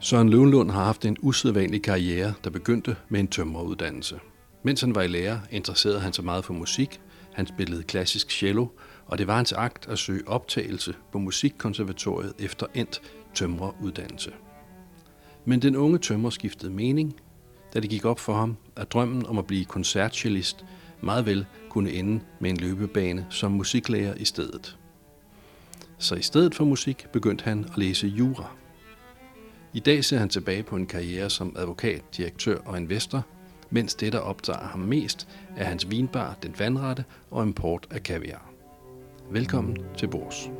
Søren Løvenlund har haft en usædvanlig karriere, der begyndte med en tømreruddannelse. Mens han var i lærer, interesserede han sig meget for musik. Han spillede klassisk cello, og det var hans akt at søge optagelse på Musikkonservatoriet efter endt tømreruddannelse. Men den unge tømrer skiftede mening, da det gik op for ham, at drømmen om at blive koncertcellist meget vel kunne ende med en løbebane som musiklærer i stedet. Så i stedet for musik begyndte han at læse jura. I dag ser han tilbage på en karriere som advokat, direktør og investor, mens det, der optager ham mest, er hans vinbar, den vandrette og import af kaviar. Velkommen til Bors.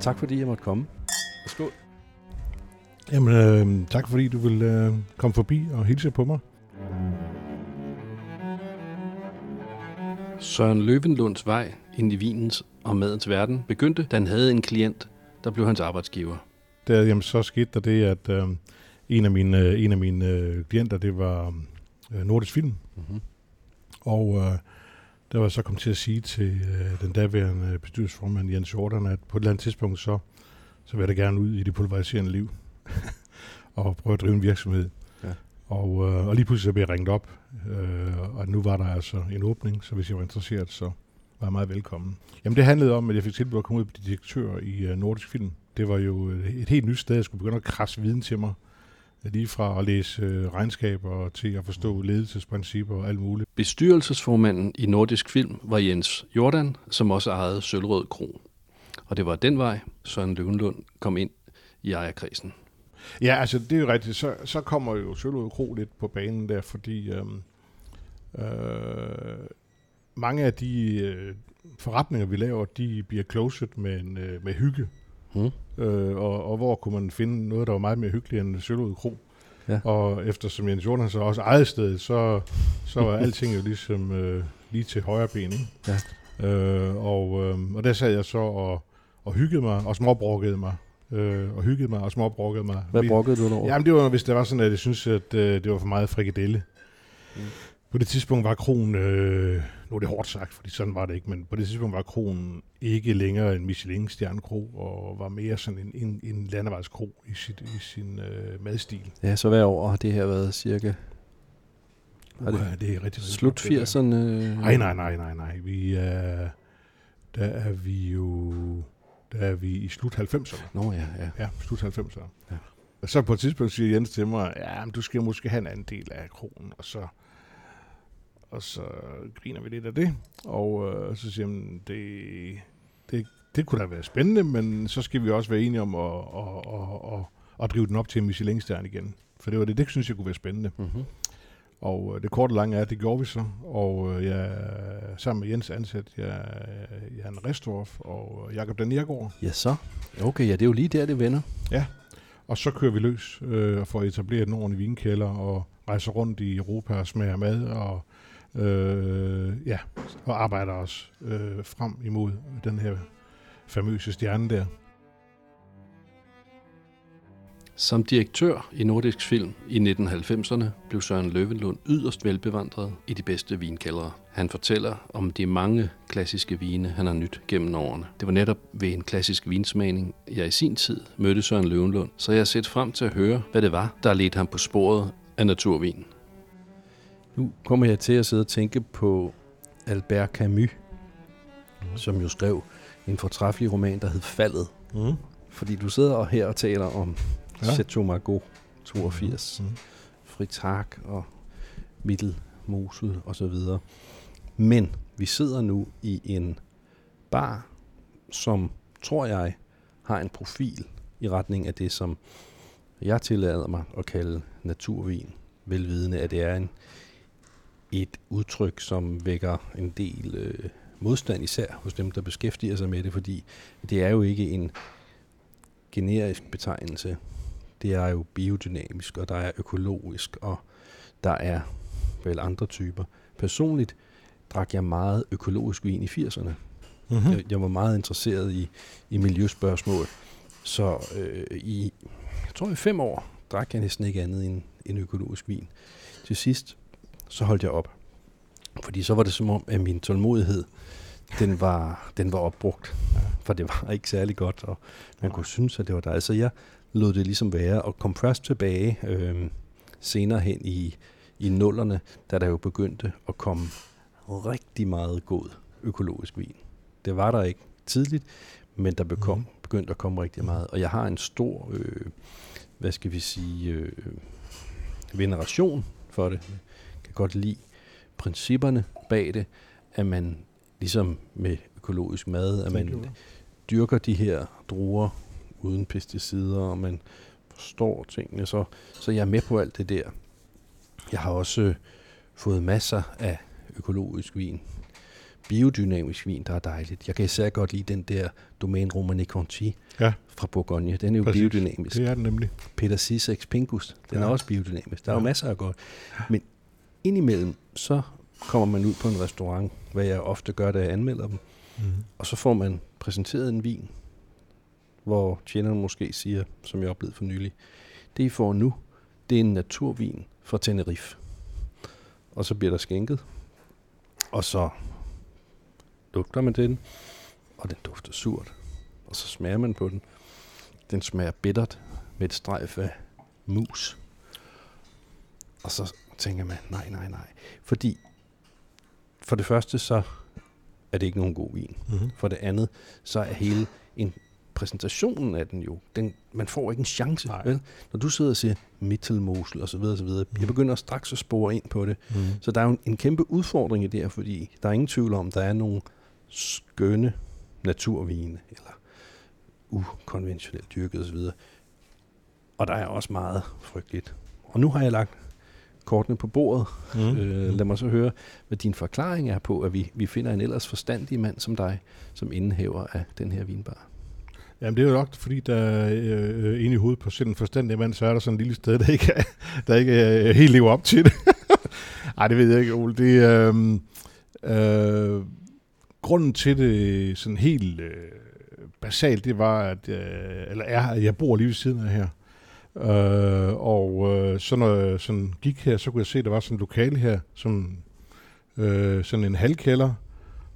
Tak fordi jeg måtte komme. Skål. Jamen, øh, tak fordi du vil øh, komme forbi og hilse på mig. Søren Løvenlunds vej ind i vinens og madens verden begyndte, da han havde en klient, der blev hans arbejdsgiver. Der, jamen, så skete der det, at øh, en af mine, øh, en af mine øh, klienter, det var øh, Nordisk Film. Mm-hmm. Og øh, der var så kommet til at sige til øh, den daværende bestyrelsesformand Jens Jordan, at på et eller andet tidspunkt, så, så vil jeg da gerne ud i det pulveriserende liv og prøve at drive en virksomhed. Ja. Og, øh, og lige pludselig så blev jeg ringet op, øh, og nu var der altså en åbning, så hvis jeg var interesseret, så var jeg meget velkommen. Jamen det handlede om, at jeg fik tilbudt at komme ud på direktør i uh, Nordisk Film. Det var jo et helt nyt sted, jeg skulle begynde at krasse viden til mig. Lige fra at læse øh, regnskaber til at forstå ledelsesprincipper og alt muligt. Bestyrelsesformanden i Nordisk Film var Jens Jordan, som også ejede Sølvrød Kro. Og det var den vej, Søren Løvenlund kom ind i ejerkredsen. Ja, altså det er jo rigtigt. Så, så kommer jo Sølvrød Kro lidt på banen der, fordi øhm, øh, mange af de øh, forretninger, vi laver, de bliver closed med, en, øh, med hygge. Mm. Øh, og, og hvor kunne man finde noget, der var meget mere hyggeligt end Sølvrød Kro? Ja. Og eftersom Jens Jordan så også ejede stedet, så, så var alting jo ligesom øh, lige til højre ben. Ikke? Ja. Øh, og, øh, og der sad jeg så og, og hyggede mig og småbrokkede mig. Øh, og hyggede mig og småbrokkede mig. Hvad brokkede du over? Jamen det var, hvis det var sådan, at jeg synes, at øh, det var for meget frikadelle. Mm. På det tidspunkt var kronen, øh, nu er det hårdt sagt, fordi sådan var det ikke, men på det tidspunkt var kronen ikke længere en Michelin-stjernekro, og var mere sådan en, en, en landevejskro i, sit, i sin øh, madstil. Ja, så hver år har det her været cirka... Er det, uh, det er rigtig, slut 80'erne? Nej, nej, nej, nej, nej. Vi er, der er vi jo der er vi i slut 90'erne. Nå ja, ja. Ja, slut 90'erne. Ja. Og så på et tidspunkt siger Jens til mig, ja, men du skal måske have en anden del af kronen, og så og så griner vi lidt af det, og øh, så siger han, det, det, det kunne da være spændende, men så skal vi også være enige om at, at, at, at, at drive den op til en Michelin-stjerne igen. For det var det, det synes jeg kunne være spændende. Mm-hmm. Og øh, det korte og lange er, at det gjorde vi så. Og øh, jeg, sammen med Jens ansat, jeg, Jan Restorff og Jakob Daniergaard. Ja, så. Okay, ja, det er jo lige der, det vender. Ja, og så kører vi løs øh, for at etablere en ordentlig vinkælder og rejser rundt i Europa og smager mad og øh, ja, og arbejder os øh, frem imod den her famøse stjerne der. Som direktør i Nordisk Film i 1990'erne blev Søren Løvenlund yderst velbevandret i de bedste vinkældre. Han fortæller om de mange klassiske vine, han har nyt gennem årene. Det var netop ved en klassisk vinsmagning, jeg i sin tid mødte Søren Løvenlund, så jeg har set frem til at høre, hvad det var, der ledte ham på sporet af naturvin. Nu kommer jeg til at sidde og tænke på Albert Camus, mm. som jo skrev en fortræffelig roman, der hed Faldet. Mm. Fordi du sidder her og taler om ja. Chateau Margaux 82, mm. Fritz Haag og Mittelmosel og så videre. Men vi sidder nu i en bar, som tror jeg har en profil i retning af det, som jeg tillader mig at kalde naturvin, velvidende at det er en et udtryk, som vækker en del øh, modstand, især hos dem, der beskæftiger sig med det, fordi det er jo ikke en generisk betegnelse. Det er jo biodynamisk, og der er økologisk, og der er vel andre typer. Personligt drak jeg meget økologisk vin i 80'erne. Mm-hmm. Jeg, jeg var meget interesseret i, i miljøspørgsmål. Så øh, i, jeg tror i fem år, drak jeg næsten ikke andet end, end økologisk vin. Til sidst, så holdt jeg op. Fordi så var det som om, at min tålmodighed, den var, den var opbrugt. For det var ikke særlig godt, og man kunne synes, at det var der. Så jeg lod det ligesom være, og kom først tilbage øh, senere hen i, i nullerne, da der jo begyndte at komme rigtig meget god økologisk vin. Det var der ikke tidligt, men der bekom, mm. begyndte at komme rigtig meget. Og jeg har en stor, øh, hvad skal vi sige, øh, veneration for det. Jeg kan godt lide principperne bag det, at man ligesom med økologisk mad, at man dyrker de her druer uden pesticider, og man forstår tingene. Så, så jeg er med på alt det der. Jeg har også øh, fået masser af økologisk vin. Biodynamisk vin, der er dejligt. Jeg kan især godt lide den der Domaine Romane Conti ja. fra Bourgogne. Den er jo Præcis. biodynamisk. Det er den nemlig. Peter Cisex Pingus, den ja. er også biodynamisk. Der er ja. jo masser af godt. Men indimellem, så kommer man ud på en restaurant, hvad jeg ofte gør, da jeg anmelder dem. Mm. Og så får man præsenteret en vin, hvor tjeneren måske siger, som jeg oplevede for nylig, det I får nu, det er en naturvin fra Tenerife. Og så bliver der skænket, og så lugter man den, og den dufter surt. Og så smager man på den. Den smager bittert med et strejf af mus. Og så tænker man, nej, nej, nej. Fordi for det første, så er det ikke nogen god vin. Mm-hmm. For det andet, så er hele en præsentationen af den jo, den, man får ikke en chance. Vel? Når du sidder og siger Mittelmosel og så videre, og så videre, mm. jeg begynder straks at spore ind på det. Mm. Så der er jo en, en kæmpe udfordring i det her, fordi der er ingen tvivl om, der er nogle skønne naturvine, eller ukonventionelt dyrket osv. Og der er også meget frygteligt. Og nu har jeg lagt kortene på bordet. Mm. Øh, lad mig så høre, hvad din forklaring er på, at vi, vi finder en ellers forstandig mand som dig, som indehaver af den her vinbar. Jamen det er jo nok, fordi der er øh, inde i hovedet på sådan en forstandig mand, så er der sådan et lille sted, der ikke, er, der ikke er, helt lever op til det. Nej, det ved jeg ikke, Ole. Det, øh, øh, grunden til det sådan helt øh, basalt, det var, at, øh, eller er, at jeg bor lige ved siden af her. Øh, og øh, så når jeg sådan gik her, så kunne jeg se, at der var sådan et lokale her, som øh, sådan en halvkælder,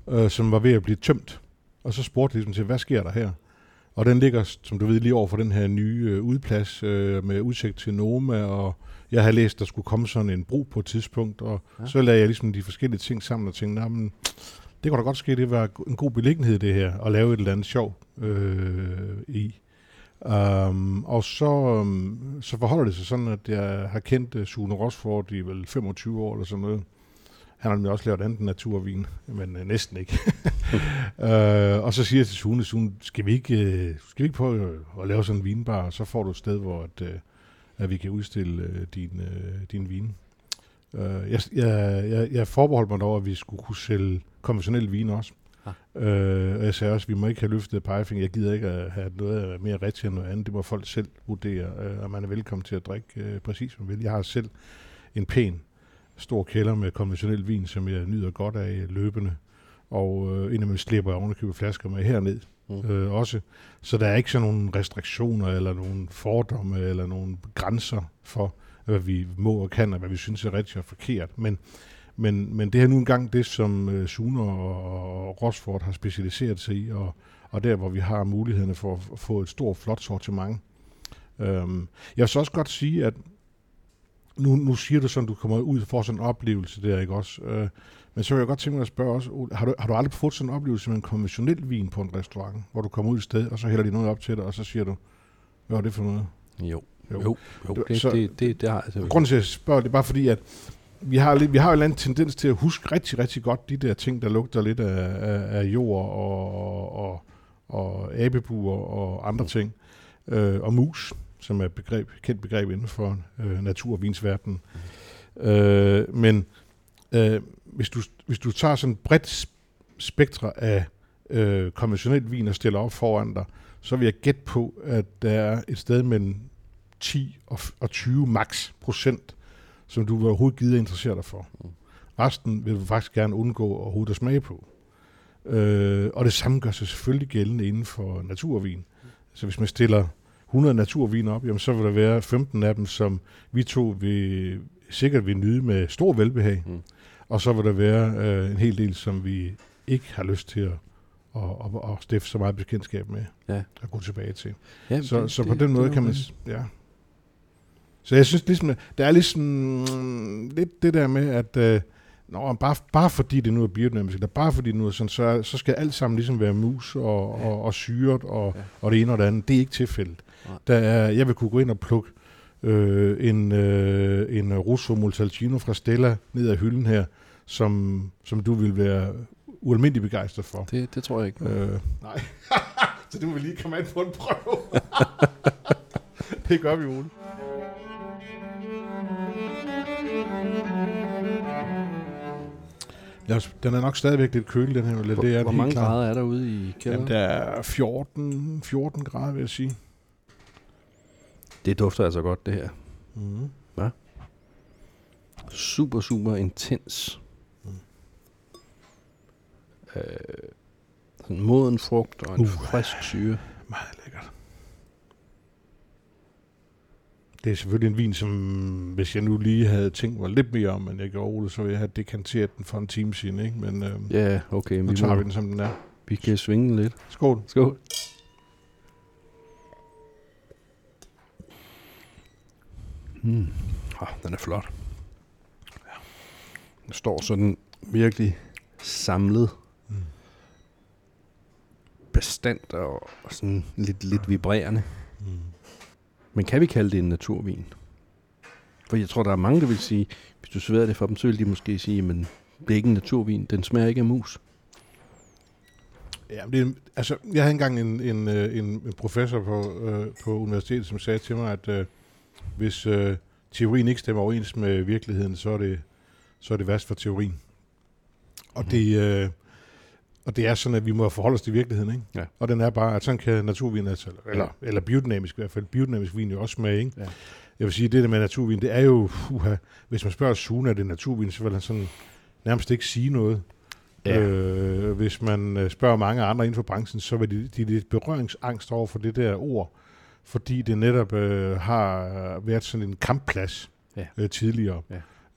øh, som var ved at blive tømt. Og så spurgte jeg ligesom til, hvad sker der her? Og den ligger, som du ved, lige over for den her nye øh, udplads øh, med udsigt til Noma, og jeg har læst, der skulle komme sådan en bro på et tidspunkt, og ja. så lagde jeg ligesom de forskellige ting sammen og tænkte, nah, men, det kunne da godt ske, det var en god beliggenhed det her, at lave et eller andet sjov øh, i. Um, og så, um, så forholder det sig sådan, at jeg har kendt uh, Sune Rosford i vel 25 år eller sådan noget. Han har nemlig også lavet andet naturvin, men uh, næsten ikke. uh, og så siger jeg til Sune, Sune skal vi ikke, uh, skal vi ikke prøve at, at lave sådan en vinbar, og så får du et sted, hvor at, uh, at vi kan udstille uh, din, uh, din vin. Uh, jeg, jeg, jeg, forbeholdt mig dog, at vi skulle kunne sælge konventionel vin også. Øh, og jeg sagde også, at vi må ikke have løftet pegefinger. Jeg gider ikke at have noget mere rigtigt end noget andet. Det må folk selv vurdere, øh, og man er velkommen til at drikke øh, præcis, som man vil. Jeg har selv en pæn, stor kælder med konventionel vin, som jeg nyder godt af løbende. Og øh, indimellem slipper jeg ovenikøbet flasker med herned mm. øh, også. Så der er ikke sådan nogle restriktioner, eller nogle fordomme, eller nogle grænser for, hvad vi må og kan, og hvad vi synes er rigtigt og forkert. Men men, men det er nu engang det, som uh, Sune og, Rosford har specialiseret sig i, og, og der, hvor vi har mulighederne for at få et stort, flot sortiment. Um, jeg vil så også godt sige, at nu, nu siger du sådan, du kommer ud og får sådan en oplevelse der, ikke også? Uh, men så vil jeg godt tænke mig at spørge også, har du, har du aldrig fået sådan en oplevelse med en konventionel vin på en restaurant, hvor du kommer ud et sted, og så hælder de noget op til dig, og så siger du, hvad er det for noget? Jo, jo, jo, jo det, så, det, det, det har jeg. Grunden til at spørge, det er bare fordi, at vi har, lidt, vi har en anden tendens til at huske rigtig, rigtig godt de der ting, der lugter lidt af, af, af jord og, og, og abebuer og andre ting. Øh, og mus, som er et begreb, kendt begreb inden for øh, naturvinsverdenen. Øh, men øh, hvis, du, hvis du tager sådan et bredt spektre af øh, konventionel vin og stiller op foran dig, så vil jeg gætte på, at der er et sted mellem 10 og, og 20 max procent som du overhovedet gider interessere dig for. Mm. Resten vil du faktisk gerne undgå overhovedet at smage på. Øh, og det samme gør sig selvfølgelig gældende inden for naturvin. Så hvis man stiller 100 naturviner op, jamen så vil der være 15 af dem, som vi to vil, sikkert vil nyde med stor velbehag. Mm. Og så vil der være øh, en hel del, som vi ikke har lyst til at, at, at, at stifte så meget bekendtskab med Ja. at gå tilbage til. Ja, Så, det- så det- på den måde det kan man... Ja. Så jeg synes ligesom, der er ligesom mm, lidt det der med, at øh, Nå, bare, bare fordi det nu er biodynamisk, eller bare fordi det nu er sådan, så, så skal alt sammen ligesom være mus og, og, og syret og, Ja. ja. og det ene og det andet. Det er ikke tilfældet. Nej. Der er, jeg vil kunne gå ind og plukke øh, en, øh, en Russo Multalcino fra Stella ned af hylden her, som, som du vil være ualmindelig begejstret for. Det, det tror jeg ikke. Øh, nej. så det må vi lige komme an på en prøve. det gør vi, Ole. Os, den er nok stadigvæk lidt kølig, den her. Hvor, det er hvor mange klart. grader er der ude i kælderen? Jamen, der er 14, 14 grader, vil jeg sige. Det dufter altså godt, det her. Mm. Super, super intens. Mm. Øh, sådan moden frugt og en Uh. frisk syre. Meget lækkert. Det er selvfølgelig en vin, som hvis jeg nu lige havde tænkt mig lidt mere om, end jeg gjorde, Ole, så ville jeg have dekanteret den for en time siden. Ikke? Men øh, Ja, okay. nu Vi, tager må, vi den, som den er. vi kan svinge lidt. Skål. Skål. Mm. Oh, den er flot. Den står sådan virkelig samlet, Mm. bestandt og, og sådan lidt, lidt vibrerende. Men kan vi kalde det en naturvin? For jeg tror, der er mange, der vil sige, hvis du serverer det for dem, så vil de måske sige, men det er ikke en naturvin, den smager ikke af mus. Ja, men det, er- altså, jeg havde engang en, en, øh, en, en professor på, øh, på universitetet, som sagde til mig, at øh, hvis øh, teorien ikke stemmer overens med virkeligheden, så er det, så er det værst for teorien. Og, mm. det, øh, og det er sådan, at vi må forholde os til virkeligheden, ikke? Ja. Og den er bare, at sådan kan naturvin, altså, eller, Ja. eller biodynamisk i hvert fald, biodynamisk vin jo også smage, ikke? Ja. Jeg vil sige, det der med naturvin, det er jo, uha, hvis man spørger Sune, er det naturvin, så vil han sådan nærmest ikke sige noget. Ja. Øh, hvis man øh, spørger mange andre inden for branchen, så vil de, de lidt berøringsangst over for det der ord, fordi det netop øh, har været sådan en kampplads Ja. øh, tidligere,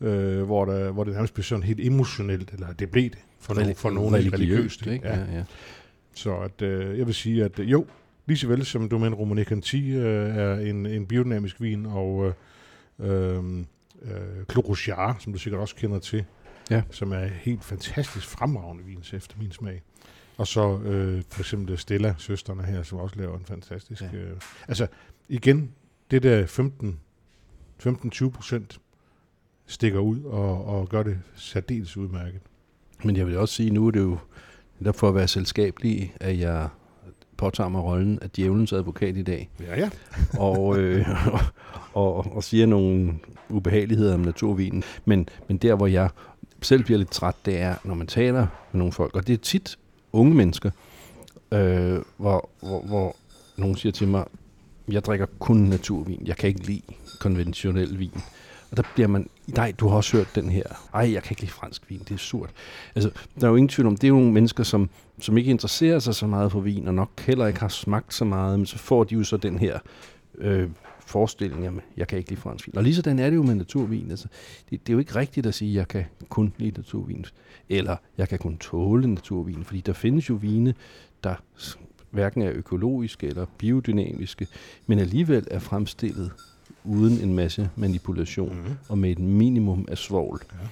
øh, hvor, der, hvor det nærmest blev sådan helt emotionelt, eller det blev det for, no, for nogen religiøst. ikke? Ja. Ja, ja. Så at, øh, jeg vil sige, at øh, jo, lige så vel som Domaine Romane Conti øh, er en, en biodynamisk vin, og øh, øh, øh, Clos som du sikkert også kender til, Ja. som er helt fantastisk fremragende vin efter min smag. Og så øh, for eksempel Stella, søsterne her, som også laver en fantastisk... Ja. Øh, altså, igen, det der 15 15-20 procent stikker ud og, og gør det særdeles udmærket. Men jeg vil også sige, nu er det jo netop for at være selskabelig, at jeg påtager mig rollen af djævelens advokat i dag, Ja, ja. og, øh, og, og siger nogle ubehageligheder om naturvinen. Men, men der, hvor jeg selv bliver lidt træt, det er, når man taler med nogle folk, og det er tit unge mennesker, øh, hvor, hvor, hvor nogen siger til mig, jeg drikker kun naturvin, jeg kan ikke lide konventionel vin. Og der bliver man, nej, du har også hørt den her. Ej, jeg kan ikke lide fransk vin, det er surt. Altså, der er jo ingen tvivl om, det er jo nogle mennesker, som, som ikke interesserer sig så meget for vin, og nok heller ikke har smagt så meget, men så får de jo så den her øh, forestilling, jamen, jeg kan ikke lide fransk vin. Og lige sådan er det jo med naturvin. Altså, det, det er jo ikke rigtigt at sige, jeg kan kun lide naturvin, eller jeg kan kun tåle naturvin, fordi der findes jo vine, der hverken er økologiske eller biodynamiske, men alligevel er fremstillet uden en masse manipulation Mm. og med et minimum af svovl. Ja.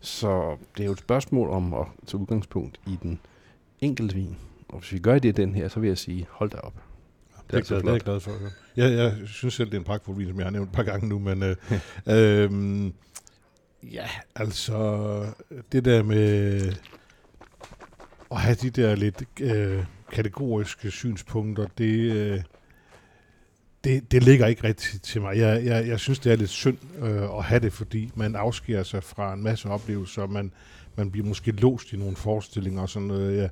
Så det er jo et spørgsmål om at tage udgangspunkt i den enkelte vin. Og hvis vi gør det den her, så vil jeg sige, hold da op. Det er, jeg glad, det er jeg glad for. Ja. Jeg, jeg synes selv, det er en pragtfuld vin, som jeg har nævnt et par gange nu, men øh, øhm, ja, altså det der med at have de der lidt øh, kategoriske synspunkter, det, øh, det, det ligger ikke rigtigt til mig. Jeg, jeg, jeg synes, det er lidt synd øh, at have det, fordi man afskærer sig fra en masse oplevelser, og man, man bliver måske låst i nogle forestillinger og sådan noget. Jeg,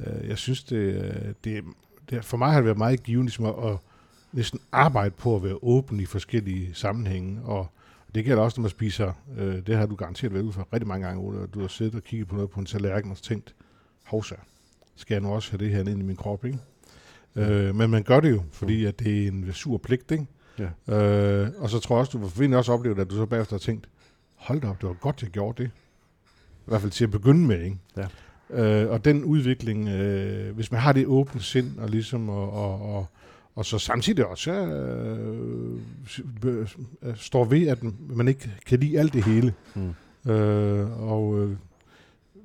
øh, jeg synes, det, det, det, for mig har det været meget givende ligesom at, at næsten arbejde på at være åben i forskellige sammenhænge, og det gælder også, når man spiser, øh, det har du garanteret været ude for rigtig mange gange, Ole, og du har siddet og kigget på noget på en tallerken og tænkt, hovsa, skal jeg nu også have det her ind i min krop, ikke? Øh, men man gør det jo, fordi at det er en sur pligt, ikke? Ja. Øh, og så tror jeg også, du vil også opleve, at du så bagefter har tænkt, hold da op, det var godt, jeg gjorde det. I hvert fald til at begynde med, ikke? Ja. Øh, og den udvikling, øh, hvis man har det åbne sind, og ligesom, og, og, og, og så samtidig også øh, øh, står ved, at man ikke kan lide alt det hele. Mm. Øh, og øh,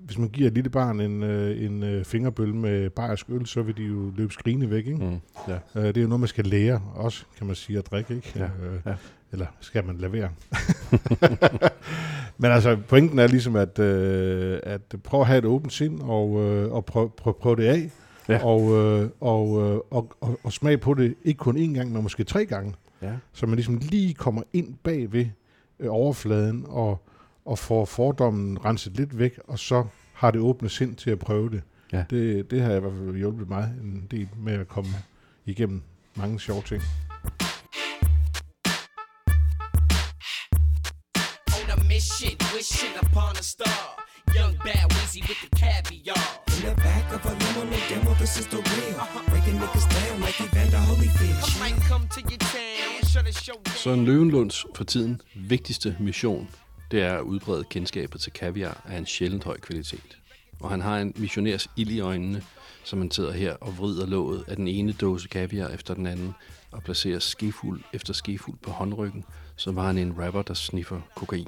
hvis man giver et lille barn en, øh, en øh, fingerbøl med bayersk øl, så vil de jo løbe skrigende væk, ikke? Mm. Ja. Øh, det er jo noget, man skal lære også, kan man sige, at drikke, ikke? Ja, ja. Eller skal man lade være? Men altså, pointen er ligesom, at, at prøve at have et åbent sind, og, og prøve prøv, prøv det af, Ja. og, øh, og, øh, og, og, og smage på det, ikke kun én gang, men måske tre gange, ja. så man ligesom lige kommer ind bag ved øh, overfladen, og, og får fordommen renset lidt væk, og så har det åbne sind til at prøve det. Ja. Det, det har i hvert fald hjulpet mig en del med at komme igennem mange sjove ting. mission, wishing upon a star. Young bad Weezy with the caviar. In the back of a limo, no demo, this is the real. Breaking niggas down like Evander Holyfield. I might come to your town, shut a show down. Søren Løvenlunds for tiden vigtigste mission, det er at udbrede kendskabet til kaviar af en sjældent høj kvalitet. Og han har en missionærs ild i øjnene, som han sidder her og vrider låget af den ene dåse kaviar efter den anden, og placerer skefuld efter skefuld på håndryggen, så var han en rapper, der sniffer kokain.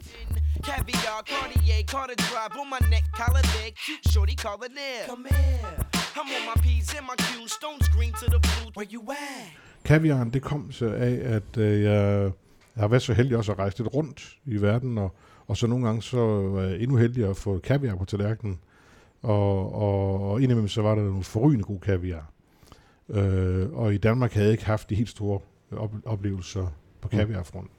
Caviar, Cartier, Carter Drive on my neck, collar there, cute shorty, call it there. Come here. I'm on my P's and my Q's, stones green to the blue. Where you at? Kaviaren, det kom så af, at øh, jeg, jeg har været så heldig også at rejse lidt rundt i verden, og, og så nogle gange så var jeg endnu heldigere at få kaviar på tallerkenen. Og, og, og indimellem så var der nogle forrygende gode kaviar. Øh, og i Danmark havde jeg ikke haft de helt store op, oplevelser på kaviarfronten.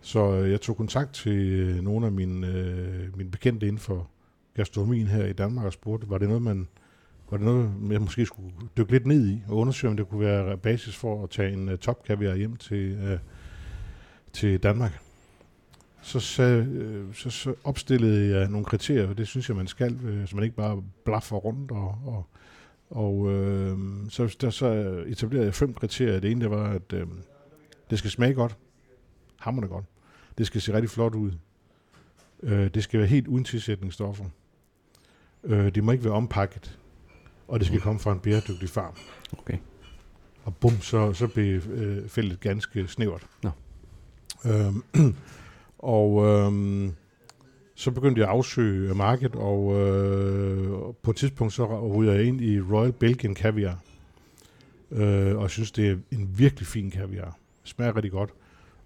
Så øh, jeg tog kontakt til øh, nogle af mine, øh, mine bekendte inden for gastronomien her i Danmark og spurgte, var det noget, man var det noget, jeg måske skulle dykke lidt ned i og undersøge, om det kunne være basis for at tage en uh, top kaviar hjem til, uh, til Danmark. Så, så, uh, så, så opstillede jeg nogle kriterier, og det synes jeg, man skal, uh, så man ikke bare blaffer rundt. Og, og, og uh, så, der, så etablerede jeg fem kriterier. Det ene det var, at uh, det skal smage godt. Hammerne godt. Det skal se rigtig flot ud. Uh, det skal være helt uden tilsætningsstoffer. Uh, det må ikke være ompakket og det skal komme fra en bæredygtig farm. Okay. Og bum, så, så blev øh, feltet ganske snævert. Nå. Øhm, og øhm, så begyndte jeg at afsøge markedet, og øh, på et tidspunkt så ryger jeg ind i Royal Belgian Caviar. Øh, og jeg synes, det er en virkelig fin kaviar. Smager rigtig godt.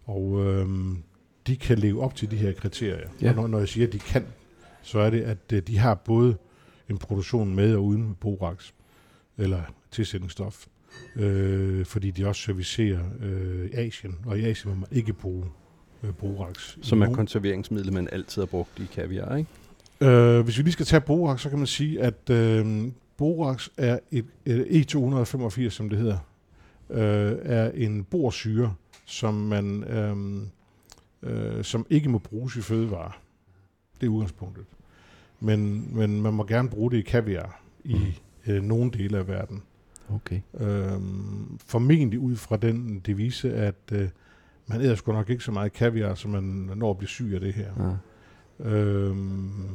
Og øhm, de kan leve op til de her kriterier. Ja. Og når, når jeg siger, at de kan, så er det, at øh, de har både en produktion med og uden borax, eller tilsætningsstof, øh, fordi de også servicerer øh, Asien, og i Asien må man ikke bruge øh, borax. Som er konserveringsmiddel, man altid har brugt i kaviar, ikke? Øh, hvis vi lige skal tage borax, så kan man sige, at øh, borax er et, et E285, som det hedder, øh, er en borsyre, som man øh, øh, som ikke må bruges i fødevarer. Det er udgangspunktet. Men, men man må gerne bruge det i kaviar i øh, nogle dele af verden. Okay. Øhm, formentlig ud fra den devise, at øh, man æder sgu nok ikke så meget kaviar, som man når at blive syg af det her. Ja. Øhm,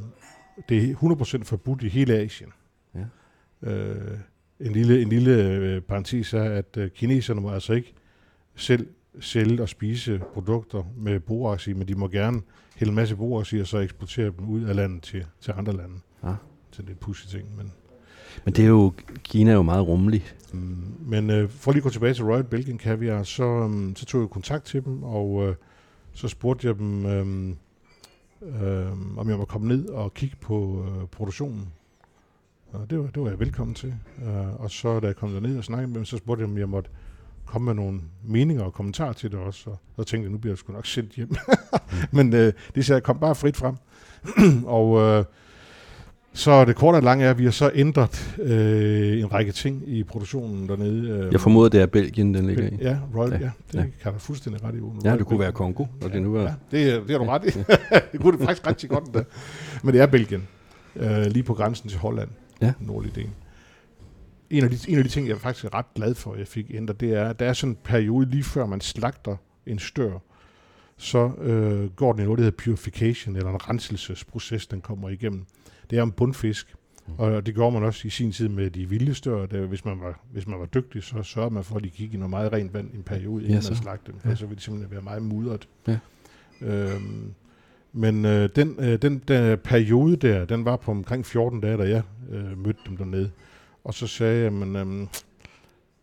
det er 100% forbudt i hele Asien. Ja. Øh, en lille, en lille øh, parentes er, at øh, kineserne må altså ikke selv sælge og spise produkter med borax i, men de må gerne hælde en masse borax i, og så eksportere dem ud af landet til, til andre lande. Ja. Så det er et pussy ting, men... Men det er jo, Kina er jo meget rummelig. Øhm, men øh, for lige at gå tilbage til Royal Belgian Caviar, så, øh, så tog jeg kontakt til dem, og øh, så spurgte jeg dem, øh, øh, om jeg må komme ned og kigge på øh, produktionen. Og det var, det var jeg velkommen til. Øh, og så da jeg kom derned og snakkede med dem, så spurgte jeg, om jeg måtte komme med nogle meninger og kommentarer til det også. Og så tænkte jeg, nu bliver jeg sgu nok sendt hjem. Men øh, det sagde, kom bare frit frem. og øh, så det korte og lange er, at vi har så ændret øh, en række ting i produktionen dernede. Øh, Jeg formoder, det er Belgien, den ligger i. Ja, Royal, Ja, ja, det ja. kan du fuldstændig ret i. Ole. Ja, Royal det kunne være. Kongo, og det nu er... Ja, det, er- det har du ret i. det kunne det faktisk rigtig godt endda. Men det er Belgien. Øh, lige på grænsen til Holland. Ja. Nordlige del. en, af de, en af de ting, jeg faktisk er ret glad for, at jeg fik ændret, det er, at der er sådan en periode lige før man slagter en stør, så øh, går den i noget, der hedder purification, eller en renselsesproces, den kommer igennem. Det er en bundfisk, Mm. og det gjorde man også i sin tid med de vilde stør. Der, hvis, man var, hvis man var dygtig, så sørgede man for, at de gik i noget meget rent vand i en periode, inden Ja, man slagte dem. Ja. Ja. Så ville de simpelthen være meget mudret. Ja. Øhm, men øh, den, øh, den der periode der, den var på omkring 14 dage, da jeg øh, mødte dem dernede. Og så sagde jeg, men øhm,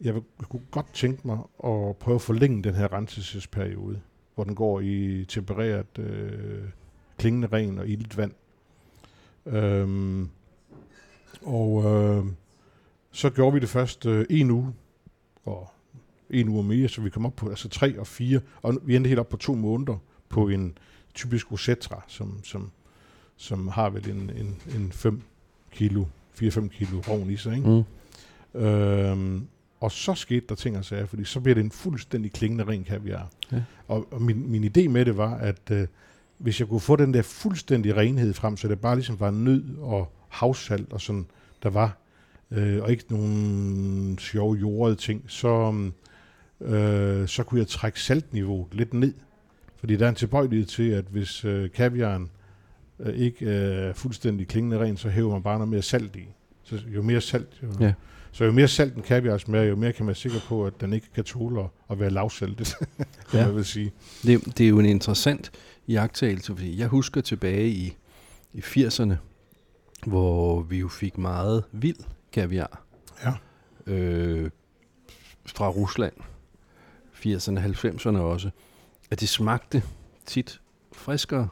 jeg, vil, jeg kunne godt tænke mig at prøve at forlænge den her renselsesperiode, hvor den går i tempereret øh, klingende ren og ildt vand. Øhm, og øh, så gjorde vi det først øh, en uge, og en uge mere, så vi kom op på altså tre og fire, og vi endte helt op på to måneder på en typisk rosetra, som, som, som har vel en, en, en 5 kilo, 4-5 kilo rovn i sig, ikke? Mm. Øhm, og så skete der ting og sager, fordi så bliver det en fuldstændig klingende ren kaviar. Ja. Og, og min, min idé med det var, at øh, hvis jeg kunne få den der fuldstændige renhed frem, så det bare ligesom var nød og havsalt og sådan, der var, øh, og ikke nogen sjove jordede ting, så, øh, så kunne jeg trække saltniveauet lidt ned. Fordi der er en tilbøjelighed til, at hvis øh, kaviaren øh, ikke er fuldstændig klingende ren, så hæver man bare noget mere salt i. Så jo mere salt, jo, Ja. så jo mere salt en kaviar smager, jo mere kan man være sikker på, at den ikke kan tåle at- at være lavsaltet, kan ja. man vil sige. Det, det er jo en interessant iagttagelse, fordi jeg husker tilbage i, i 80'erne, hvor vi jo fik meget vild kaviar Ja. øh, fra Rusland. 80'erne, 90'erne også. At det smagte tit friskere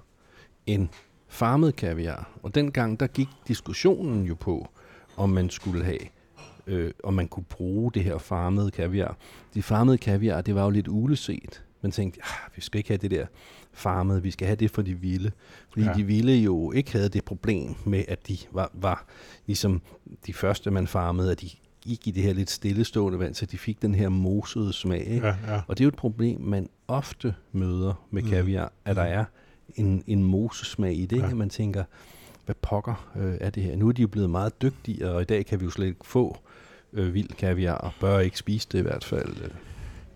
end farmet kaviar. Og dengang, der gik diskussionen jo på, om man skulle have, øh, om man kunne bruge det her farmede kaviar. De farmede kaviar, det var jo lidt uleset. Man tænkte, ah, vi skal ikke have det der farmede, vi skal have det for de vilde. Fordi ja. De vilde jo ikke havde det problem med, at de var, var ligesom de første, man farmede, at de gik i det her lidt stillestående vand, så de fik den her mosede smag. Ikke? Ja, ja. Og det er jo et problem, man ofte møder med Mm. kaviar, at der er en, en mosesmag i det, Ja. man tænker, hvad pokker øh, er det her? Nu er de jo blevet meget dygtige, og i dag kan vi jo slet ikke få øh, vild kaviar, og bør ikke spise det i hvert fald. øh.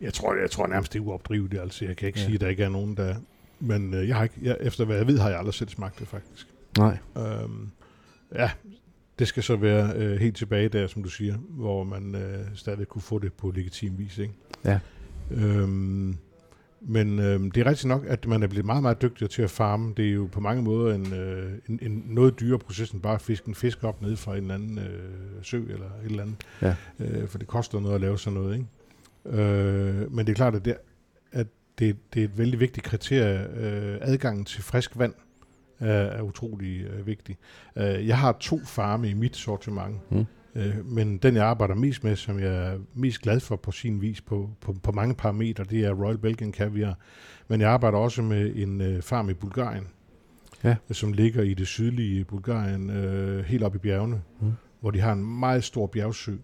Jeg tror, jeg tror nærmest, det er uopdrivet. Altså, jeg kan ikke ja. sige, at der ikke er nogen, der... Men øh, jeg har ikke, jeg, efter hvad jeg ved, har jeg aldrig selv smagt det, faktisk. Nej. Øhm, ja, det skal så være øh, helt tilbage der, som du siger, hvor man øh, stadig kunne få det på legitim vis, ikke? Ja. Øhm, men øh, det er rigtigt nok, at man er blevet meget, meget dygtigere til at farme. Det er jo på mange måder en, øh, en, en noget dyrere proces end bare at fiske en fisk op nede fra en eller anden øh, sø eller et eller andet. Ja. Øh, for det koster noget at lave sådan noget, ikke? Øh, men det er klart, at det, at det, det er et vældig vigtigt kriterie. Øh, adgangen til frisk vand er, er utrolig øh, vigtig. Øh, jeg har to farme i mit sortiment, Mm. øh, men den jeg arbejder mest med, som jeg er mest glad for på sin vis på, på, på mange parametre, det er Royal Belgian Caviar. Men jeg arbejder også med en øh, farm i Bulgarien, Ja. som ligger i det sydlige Bulgarien, øh, helt op i bjergene, Mm. hvor de har en meget stor bjergsø, øh,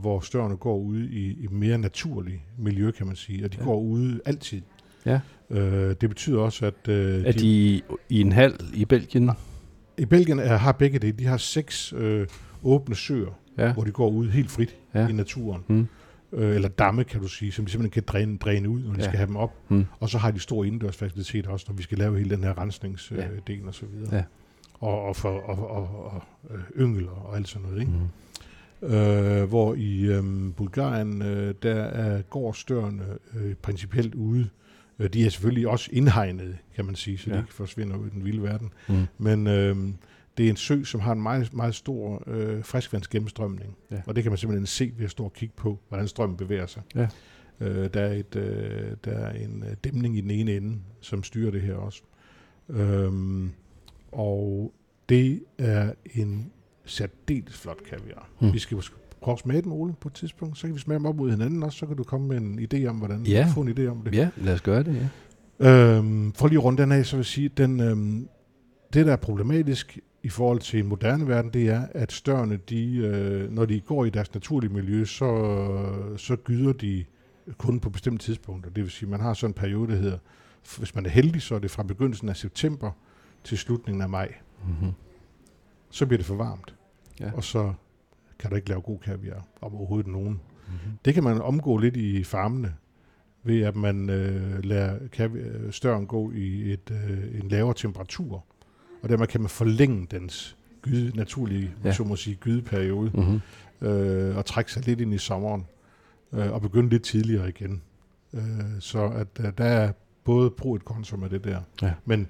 hvor størrene går ude i, i mere naturlig miljø, kan man sige, og de Ja. ja. går ude altid. Ja. Øh, det betyder også, at øh, Er de i, i en hal i Belgien? i Belgien er, har begge det. De har seks øh, åbne søer, Ja. hvor de går ud helt frit Ja. ja. i naturen. Mm. Øh, eller damme, kan du sige, som de simpelthen kan dræne, dræne ud, når de Ja. ja. skal have dem op. Mm. Og så har de store indendørsfaciliteter også, når vi skal lave hele den her rensningsdel Ja. øh, del og så videre. Ja. Og, og, for, og, og, og øh, yngel og alt sådan noget. Ikke? Mm. Øh, hvor i øhm, Bulgarien, øh, der er gårdstørene øh, principielt ude. Øh, de er selvfølgelig også indhegnet, kan man sige, så ja. Ja. de ikke forsvinder ud i den vilde verden. Mm. Men øh, det er en sø, som har en meget, meget stor øh, friskvandsgennemstrømning. Ja. Og det kan man simpelthen se ved at stå og kigge på, hvordan strømmen bevæger sig. Ja. Øh, der, er et, øh, der er en øh, dæmning i den ene ende, som styrer det her også. Øhm, og det er en særdeles flot kaviar. Mm. Vi skal prøve at smage dem, Ole, på et tidspunkt. Så kan vi smage dem op mod hinanden også. Så kan du komme med en idé om, hvordan Ja. få en idé om det. Ja, lad os gøre det, ja. Øhm, for lige at runde den af, så vil jeg sige, den, øhm, det der er problematisk i forhold til en moderne verden, det er, at størne, de, øh, når de går i deres naturlige miljø, så, så gyder de kun på bestemte tidspunkter. Det vil sige, man har sådan en periode, der hedder, hvis man er heldig, så er det fra begyndelsen af september til slutningen af maj. Mm-hmm. Så bliver det for varmt. Ja. Og så kan du ikke lave god kaviar, om overhovedet nogen. Mm-hmm. Det kan man omgå lidt i farmene, ved at man øh, lader kaviar, støren gå i et, øh, en lavere temperatur, og dermed kan man forlænge dens gyde, naturlige, Ja. ja. så må sige, gydeperiode, Mm-hmm. øh, og trække sig lidt ind i sommeren, øh, og begynde lidt tidligere igen. Øh, så at øh, der er både pro et kontra med det der. Ja. Men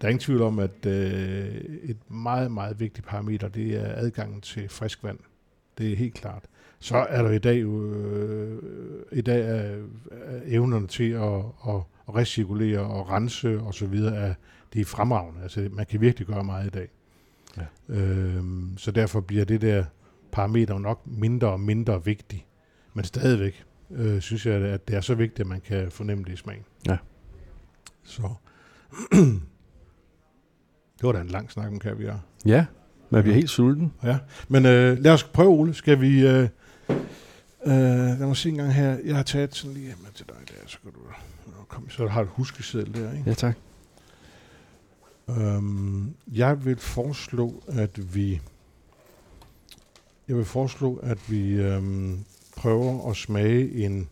der er ingen tvivl om, at øh, et meget, meget vigtigt parameter, det er adgangen til frisk vand. Det er helt klart. Så er der i dag, øh, i dag er, er evnerne til at, at, at recirkulere og rense og så videre, er, det er fremragende. Altså, man kan virkelig gøre meget i dag. Ja. Øhm, så derfor bliver det der parameter nok mindre og mindre vigtigt. Men stadigvæk øh, synes jeg, at det er så vigtigt, at man kan fornemme det i smagen. Ja. Så. det var da en lang snak om kaviar. Ja, man bliver helt sulten. Ja, men øh, lad os prøve, Ole. Skal vi... Øh, øh, lad mig se en gang her. Jeg har taget sådan lige med til dig der, så kan du... Kom, så har du huskeseddel der, ikke? Ja, tak. Øhm, jeg vil foreslå, at vi... Jeg vil foreslå, at vi øhm, prøver at smage en...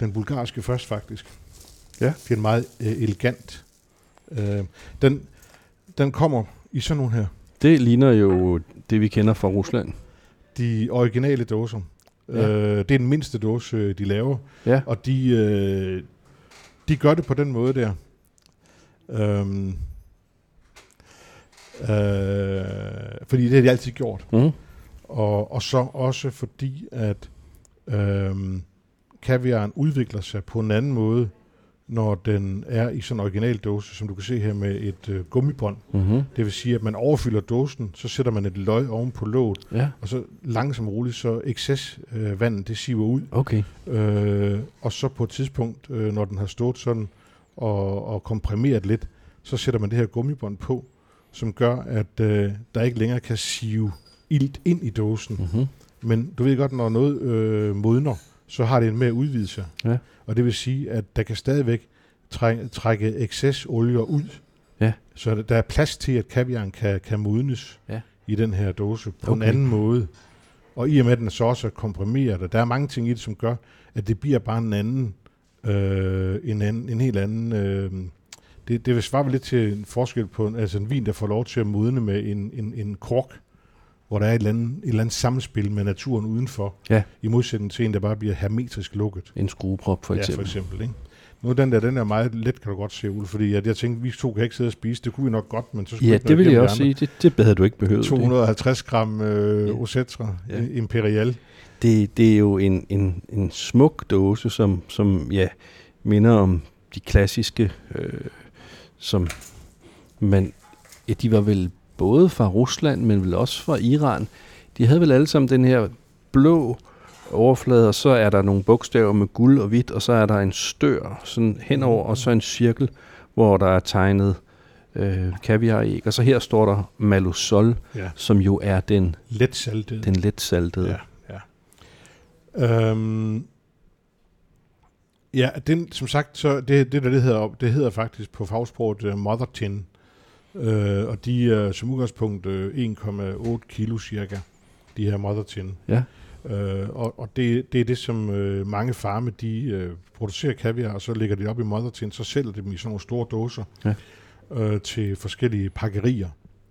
Den bulgarske først, faktisk. Ja. Det er en meget øh, elegant. Øh, den, den kommer i sådan nogle her. Det ligner jo det, vi kender fra Rusland. De originale dåser. Ja. Øh, det er den mindste dåse, de laver. Ja. Og de, øh, de gør det på den måde der. Øhm, øh, fordi det har de altid gjort. Mm. Og, og så også fordi, at øhm, kaviaren udvikler sig på en anden måde, når den er i sådan en original dåse, som du kan se her med et øh, gummibånd. Mm-hmm. Det vil sige, at man overfylder dåsen, så sætter man et løg oven på låget, Ja, og så langsomt og roligt, så excess øh, vandet, det siver ud. okay. Øh, og så på et tidspunkt, øh, når den har stået sådan og, og komprimeret lidt, så sætter man det her gummibånd på, som gør, at øh, der ikke længere kan sive ilt ind i dåsen. Mm-hmm. Men du ved godt, når noget øh, modner, så har det en med udvide sig. Ja. Og det vil sige, at der kan stadigvæk træ- trække excess olier ud. Ja. Så der- der er plads til, at kaviaren kan, kan modnes Ja. i den her dåse på Okay. en anden måde. Og i og med, at den så også er komprimeret, og der er mange ting i det, som gør, at det bliver bare en anden, øh, en, anden en helt anden... Øh, det, det vil svare lidt til en forskel på en, altså en vin, der får lov til at modne med en, en, en kork, hvor der er et eller, andet, et eller andet samspil med naturen udenfor, Ja. i modsætning til en, der bare bliver hermetrisk lukket. En skrueprop for Ja, eksempel. for eksempel. Ikke? Nu den der, den er meget let, kan du godt se, Ule, fordi at jeg tænkte, vi to kan ikke sidde og spise. Det kunne vi nok godt, men så skulle Ja, det vil jeg også sige. Det, det havde du ikke behøvet. andre. 250 gram øh, Ja. Osetra Ja. ja. Imperial. Det, det er jo en, en, en smuk dåse, som, som ja, minder om de klassiske, øh, som man, ja, de var vel både fra Rusland, men vel også fra Iran. De havde vel alle sammen den her blå overflade, og så er der nogle bogstaver med guld og hvidt, og så er der en stør sådan henover, og så en cirkel, hvor der er tegnet øh, kaviar og så her står der Malusol, Ja. som jo er den, Let saltet. den let saltede. Ja, ja. Øhm, ja, den, som sagt, så det, det der det hedder, det hedder faktisk på fagsproget uh, mother tin. Øh, og de er som udgangspunkt øh, 1,8 kilo cirka, de her mother tin. Ja. Øh, og og det, det er det, som øh, mange farme, de øh, producerer kaviar, og så lægger de det op i mother tin, så sælger de dem i sådan nogle store dåser Ja. øh, til forskellige pakkerier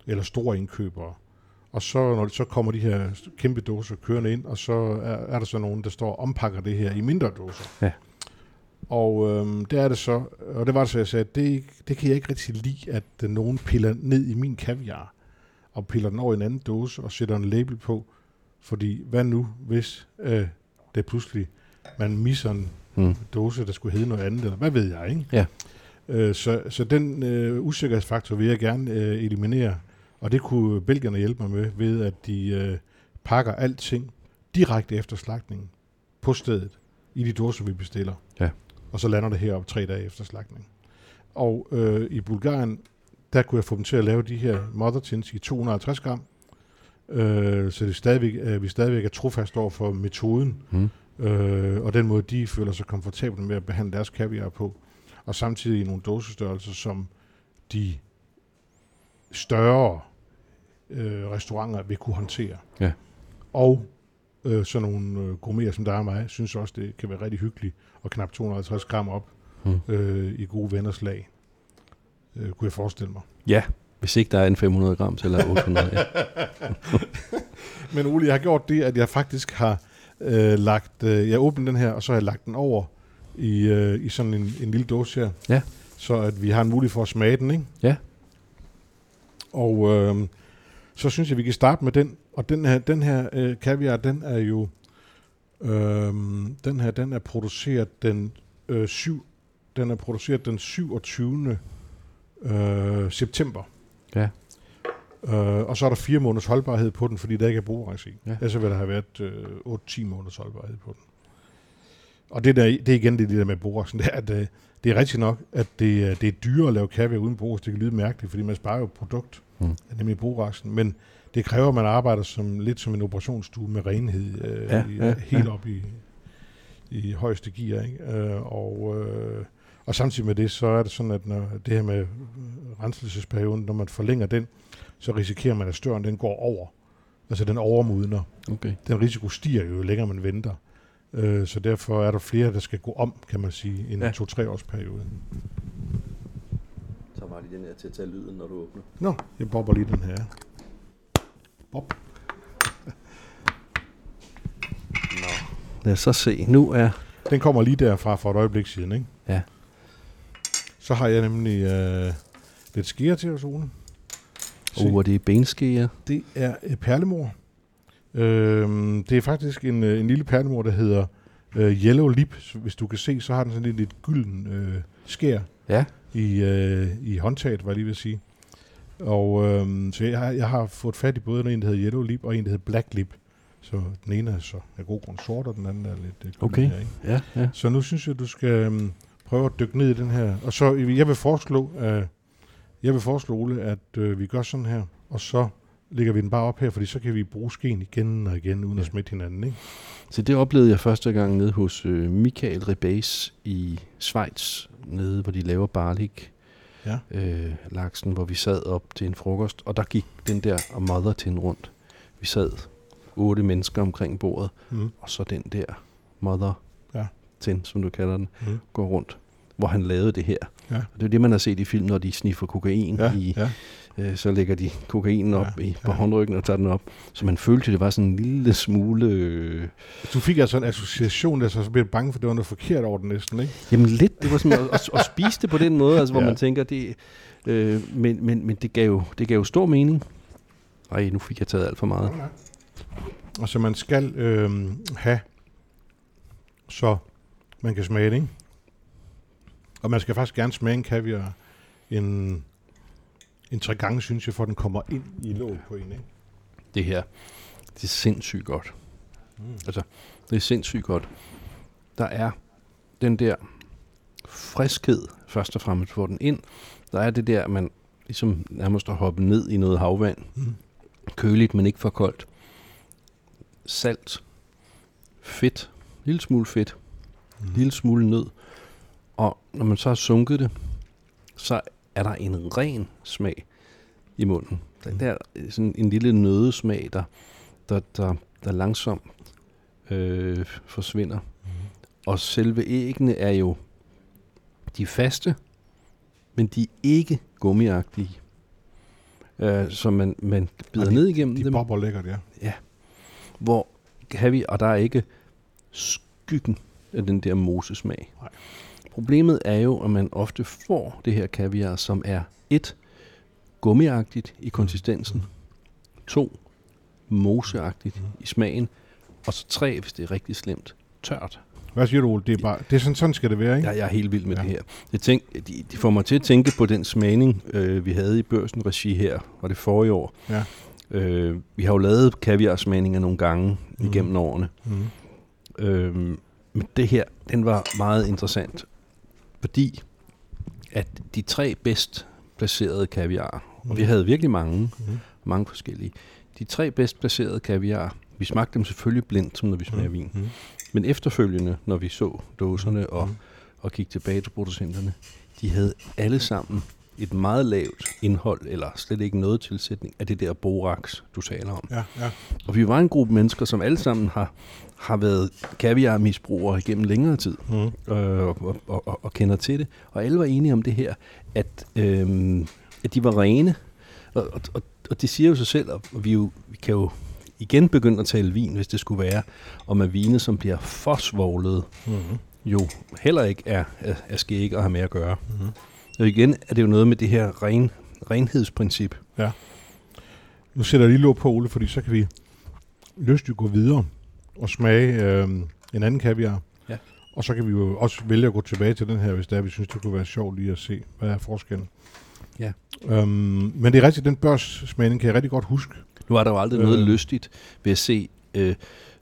eller store indkøbere. Og så, når det, så kommer de her kæmpe dåser kørende ind, og så er, er der så nogen, der står og ompakker det her i mindre dåser. Ja. Og øhm, det er det så, og det var det så, jeg sagde, det, det kan jeg ikke rigtig lide, at øh, nogen piller ned i min kaviar, og piller den over i en anden dåse, og sætter en label på. Fordi hvad nu, hvis øh, det pludselig, man misser en Mm. dåse, der skulle hedde noget andet, eller hvad ved jeg, ikke? Ja. Øh, så, så den øh, usikkerhedsfaktor vil jeg gerne øh, eliminere, og det kunne belgierne hjælpe mig med, ved at de øh, pakker alting direkte efter slagtningen på stedet, i de dåser, vi bestiller. Ja. Og så lander det heroppe tre dage efter slagtning. Og øh, i Bulgarien, der kunne jeg få dem til at lave de her mother tins i 250 gram, øh, så det stadigvæk, øh, vi stadigvæk er trofast over for metoden, Mm. øh, og den måde, de føler sig komfortable med at behandle deres kaviar på. Og samtidig i nogle dåsestørrelser, som de større øh, restauranter vil kunne håndtere. Ja. Og øh, sådan nogle øh, gourmeter som der er mig, synes også, det kan være rigtig hyggeligt og knap 250 gram op Mm. øh, i gode venners lag. Øh, kunne jeg forestille mig. Ja, hvis ikke der er en 500 gram eller 800. Ja. Men Ole, jeg har gjort det, at jeg faktisk har øh, lagt, øh, jeg åbnet den her, og så har jeg lagt den over i, øh, i sådan en, en lille dåse her. Ja. Så at vi har en mulighed for at smage den, ikke? Ja. Og øh, så synes jeg, vi kan starte med den. Og den her, den her øh, kaviar, den er jo, øh, den her, den er produceret den øh, syv, den er produceret den 27. Øh, september. Ja. Øh, og så er der fire måneders holdbarhed på den, fordi der ikke er borax i. Ja. Ellers vil der have været øh, 8-10 måneders holdbarhed på den. Og det, der, det er igen det, det der med boraxen, det er, at øh, det er rigtigt nok, at det, er- det er dyrere at lave kaviar uden borax. Det kan lyde mærkeligt, fordi man sparer jo produkt, Mm. nemlig boraxen. Men det kræver, at man arbejder som, lidt som en operationsstue med renhed, øh, Ja, i, ja, helt ja. op i, i højeste gear. Ikke? Øh, og, øh, og samtidig med det, så er det sådan, at når det her med renselsesperioden, når man forlænger den, så risikerer man, at støren den går over. Altså den overmodner. Okay. Den risiko stiger jo, jo længere man venter. Øh, så derfor er der flere, der skal gå om, kan man sige, i en ja. to-tre års periode. Så var lige den her til at tage lyden, når du åbner. Nå, jeg bobber lige den her. Bob. Nå. Lad os så se. Nu er... Den kommer lige derfra for et øjeblik siden, ikke? Ja. Så har jeg nemlig øh, lidt skære til os, Ole. Uh, og det er benskeer. det er øh, perlemor. Øhm, det er faktisk en, øh, en lille perlemor, der hedder øh, Yellow Lip. Hvis du kan se, så har den sådan lidt, lidt gylden øh, skær Ja. I, øh, i håndtaget, var jeg lige ved at sige. Og øh, så jeg, har- jeg har fået fat i både en, der hedder Yellow Lip, og en, der hedder Black Lip. Så den ene er så af god grund sort, og den anden er lidt øh, Okay. her, ikke? Ja, ja. Så nu synes jeg, du skal øhm, prøve at dykke ned i den her. Og så, jeg vil foreslå, øh, jeg vil foreslå, Ole, at øh, vi gør sådan her, og så lægger vi den bare op her, fordi så kan vi bruge skeen igen og igen, uden at Ja. smitte hinanden, ikke? Så det oplevede jeg første gang nede hos øh, Michael Rebase i Schweiz, nede hvor de laver barlik Ja. øh, laksen, hvor vi sad op til en frokost, og der gik den der mother tin rundt. Vi sad otte mennesker omkring bordet, Mm. og så den der mother Ja. tin, som du kalder den, Mm. går rundt, hvor han lavede det her. Ja. Og det er det, man har set i film, når de sniffer kokain Ja, i, ja. Øh, så lægger de kokainen op Ja, i, på ja. håndryggen og tager den op. Så man følte, det var sådan en lille smule... Øh, Du fik altså en association, der så blev bange for, at det var noget forkert over den næsten, ikke? Jamen lidt, det var sådan at, at, at spise det på den måde, altså, hvor Ja. man tænker, det, øh, men, men, men det, gav jo, det gav jo stor mening. Ej, nu fik jeg taget alt for meget. Og så man skal øh, have, så man kan smage det, ikke? Og man skal faktisk gerne smage en kaviar en, en tre gange, synes jeg, for at den kommer ind i låget på en, ikke? Det her, det er sindssygt godt. Mm. Altså, det er sindssygt godt. Der er den der friskhed, først og fremmest får den ind. Der er det der, at man ligesom nærmest har hoppet ned i noget havvand. Mm. Køligt, men ikke for koldt. Salt. Fedt. Lille smule fedt. Mm. lille smule nød. Og når man så har sunket det, så er der en ren smag i munden. Der, Mm. der er sådan en lille nødesmag, der, der, der, der langsomt øh, forsvinder. Mm. Og selve æggene er jo de er faste, men de er ikke gummiagtige. Øh, så man, man bider Ej, de- ned igennem De dem, bobber lækkert, ja. hvor kan vi, og der er ikke skyggen af den der mosesmag. Nej. Problemet er jo, at man ofte får det her kaviar, som er et, gummiagtigt i konsistensen, to, moseagtigt Mm. i smagen, og så tre, hvis det er rigtig slemt, tørt. Hvad siger du, Ole? Det er, bare, det er sådan, sådan skal det være, ikke? Jeg, jeg er helt vild med Ja. det her. Jeg tænk, de, de får mig til at tænke på den smagning, øh, vi havde i børsen regi her, var det forrige år. Ja. Øh, vi har jo lavet kaviarsmagninger nogle gange Mhm. igennem årene. Mm. Øhm, men det her, den var meget interessant, fordi at de tre bedst placerede kaviarer, og vi Mhm. havde virkelig mange, Mm. mange forskellige, de tre bedst placerede kaviarer, vi smagte dem selvfølgelig blindt, som når vi smager vin, Mm. men efterfølgende, når vi så dåserne og, Mm. og gik tilbage til producenterne, de havde alle sammen et meget lavt indhold, eller slet ikke noget tilsætning, af det der borax, du taler om. Ja, ja. Og vi var en gruppe mennesker, som alle sammen har, har været kaviarmisbrugere igennem længere tid, Mm. øh, og, og, og, og kender til det. Og alle var enige om det her, at, øh, at de var rene. Og, og, og, og det siger jo sig selv, og vi, jo, vi kan jo igen begynde at tale vin, hvis det skulle være, om at vine, som bliver for svoglet, Mm. jo heller ikke er, er, er skæg at have med at gøre. Mm. Og igen er det jo noget med det her ren, renhedsprincip. Nu sætter jeg lige låg på, Ole, fordi så kan vi lystigt gå videre og smage øh, en anden kaviar. Ja. Og så kan vi jo også vælge at gå tilbage til den her, hvis det er, vi synes, det kunne være sjovt lige at se, hvad er forskellen. Ja. Øhm, men det er rigtigt, den børssmagning kan jeg rigtig godt huske. Nu er der jo aldrig noget Øh. lystigt ved at se øh,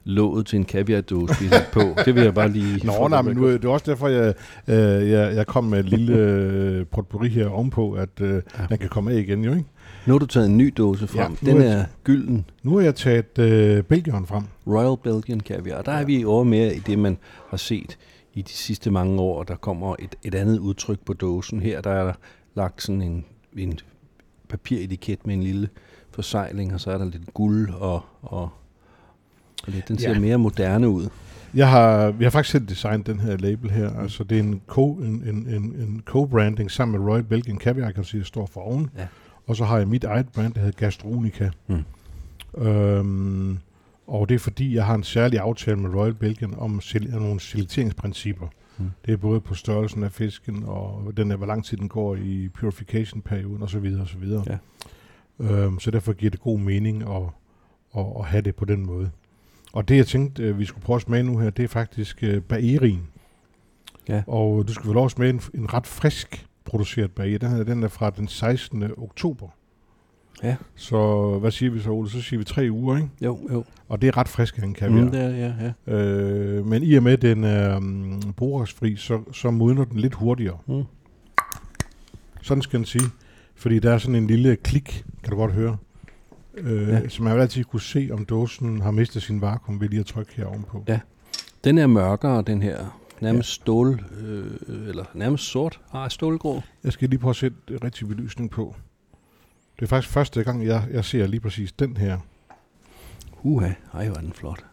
låget til en kaviardåse på. Det vil jeg bare lige... Nå, nej, men nu, det er også derfor, jeg, øh, jeg, jeg kom med et lille øh, potpourri her ovenpå, at øh, Ja. ja. den kan komme af igen, jo ikke? Nu har du taget en ny dåse frem. Ja, Den er- er gylden. Nu har jeg taget øh, Belgieren frem. Royal Belgian Caviar. Og Der er vi over mere i det, man har set i de sidste mange år. Der kommer et, et andet udtryk på dåsen. Her der er der lagt sådan en, en papiretiket med en lille forsejling, og så er der lidt guld og, og lidt. Den ser Ja. mere moderne ud. Jeg har, vi har faktisk selv designet den her label her. Altså, det er en, co, en, en, en, en co-branding sammen med Royal Belgian Caviar, kan sige, der står for oven. Ja. Og så har jeg mit eget brand, der hedder Gastronica. Hmm. Øhm, og det er fordi, jeg har en særlig aftale med Royal Belgian om sel- nogle selekteringsprincipper. Hmm. Det er både på størrelsen af fisken, og den er, hvor lang tid den går i purification-perioden, osv. osv. Ja. Øhm, så derfor giver det god mening at, at, at have det på den måde. Og det, jeg tænkte, øh, vi skulle prøve at smage nu her, det er faktisk Baerin. Ja. Og du skal vel også smage en, en ret frisk produceret Baer. Den, her, den er fra den 16. oktober. Ja. Så hvad siger vi så, Ole? Så siger vi tre uger, ikke? Jo, jo. Og det er ret frisk af en kaviar. Mm, det er, ja, ja. Øh, men i og med, at den er um, boraksfri, så, så modner den lidt hurtigere. Mm. Sådan skal den sige. Fordi der er sådan en lille klik, kan du godt høre. Øh, Ja. ja. Så man vil altid kunne se, om dåsen har mistet sin vakuum ved lige at trykke her ovenpå. Ja. Den er mørkere, den her. Nærmest stål, øh, eller nærmest sort. Ah, stålgrå. Jeg skal lige prøve at sætte rigtig belysning på. Det er faktisk første gang, jeg, jeg ser lige præcis den her. Uha, ej, hvor er den flot.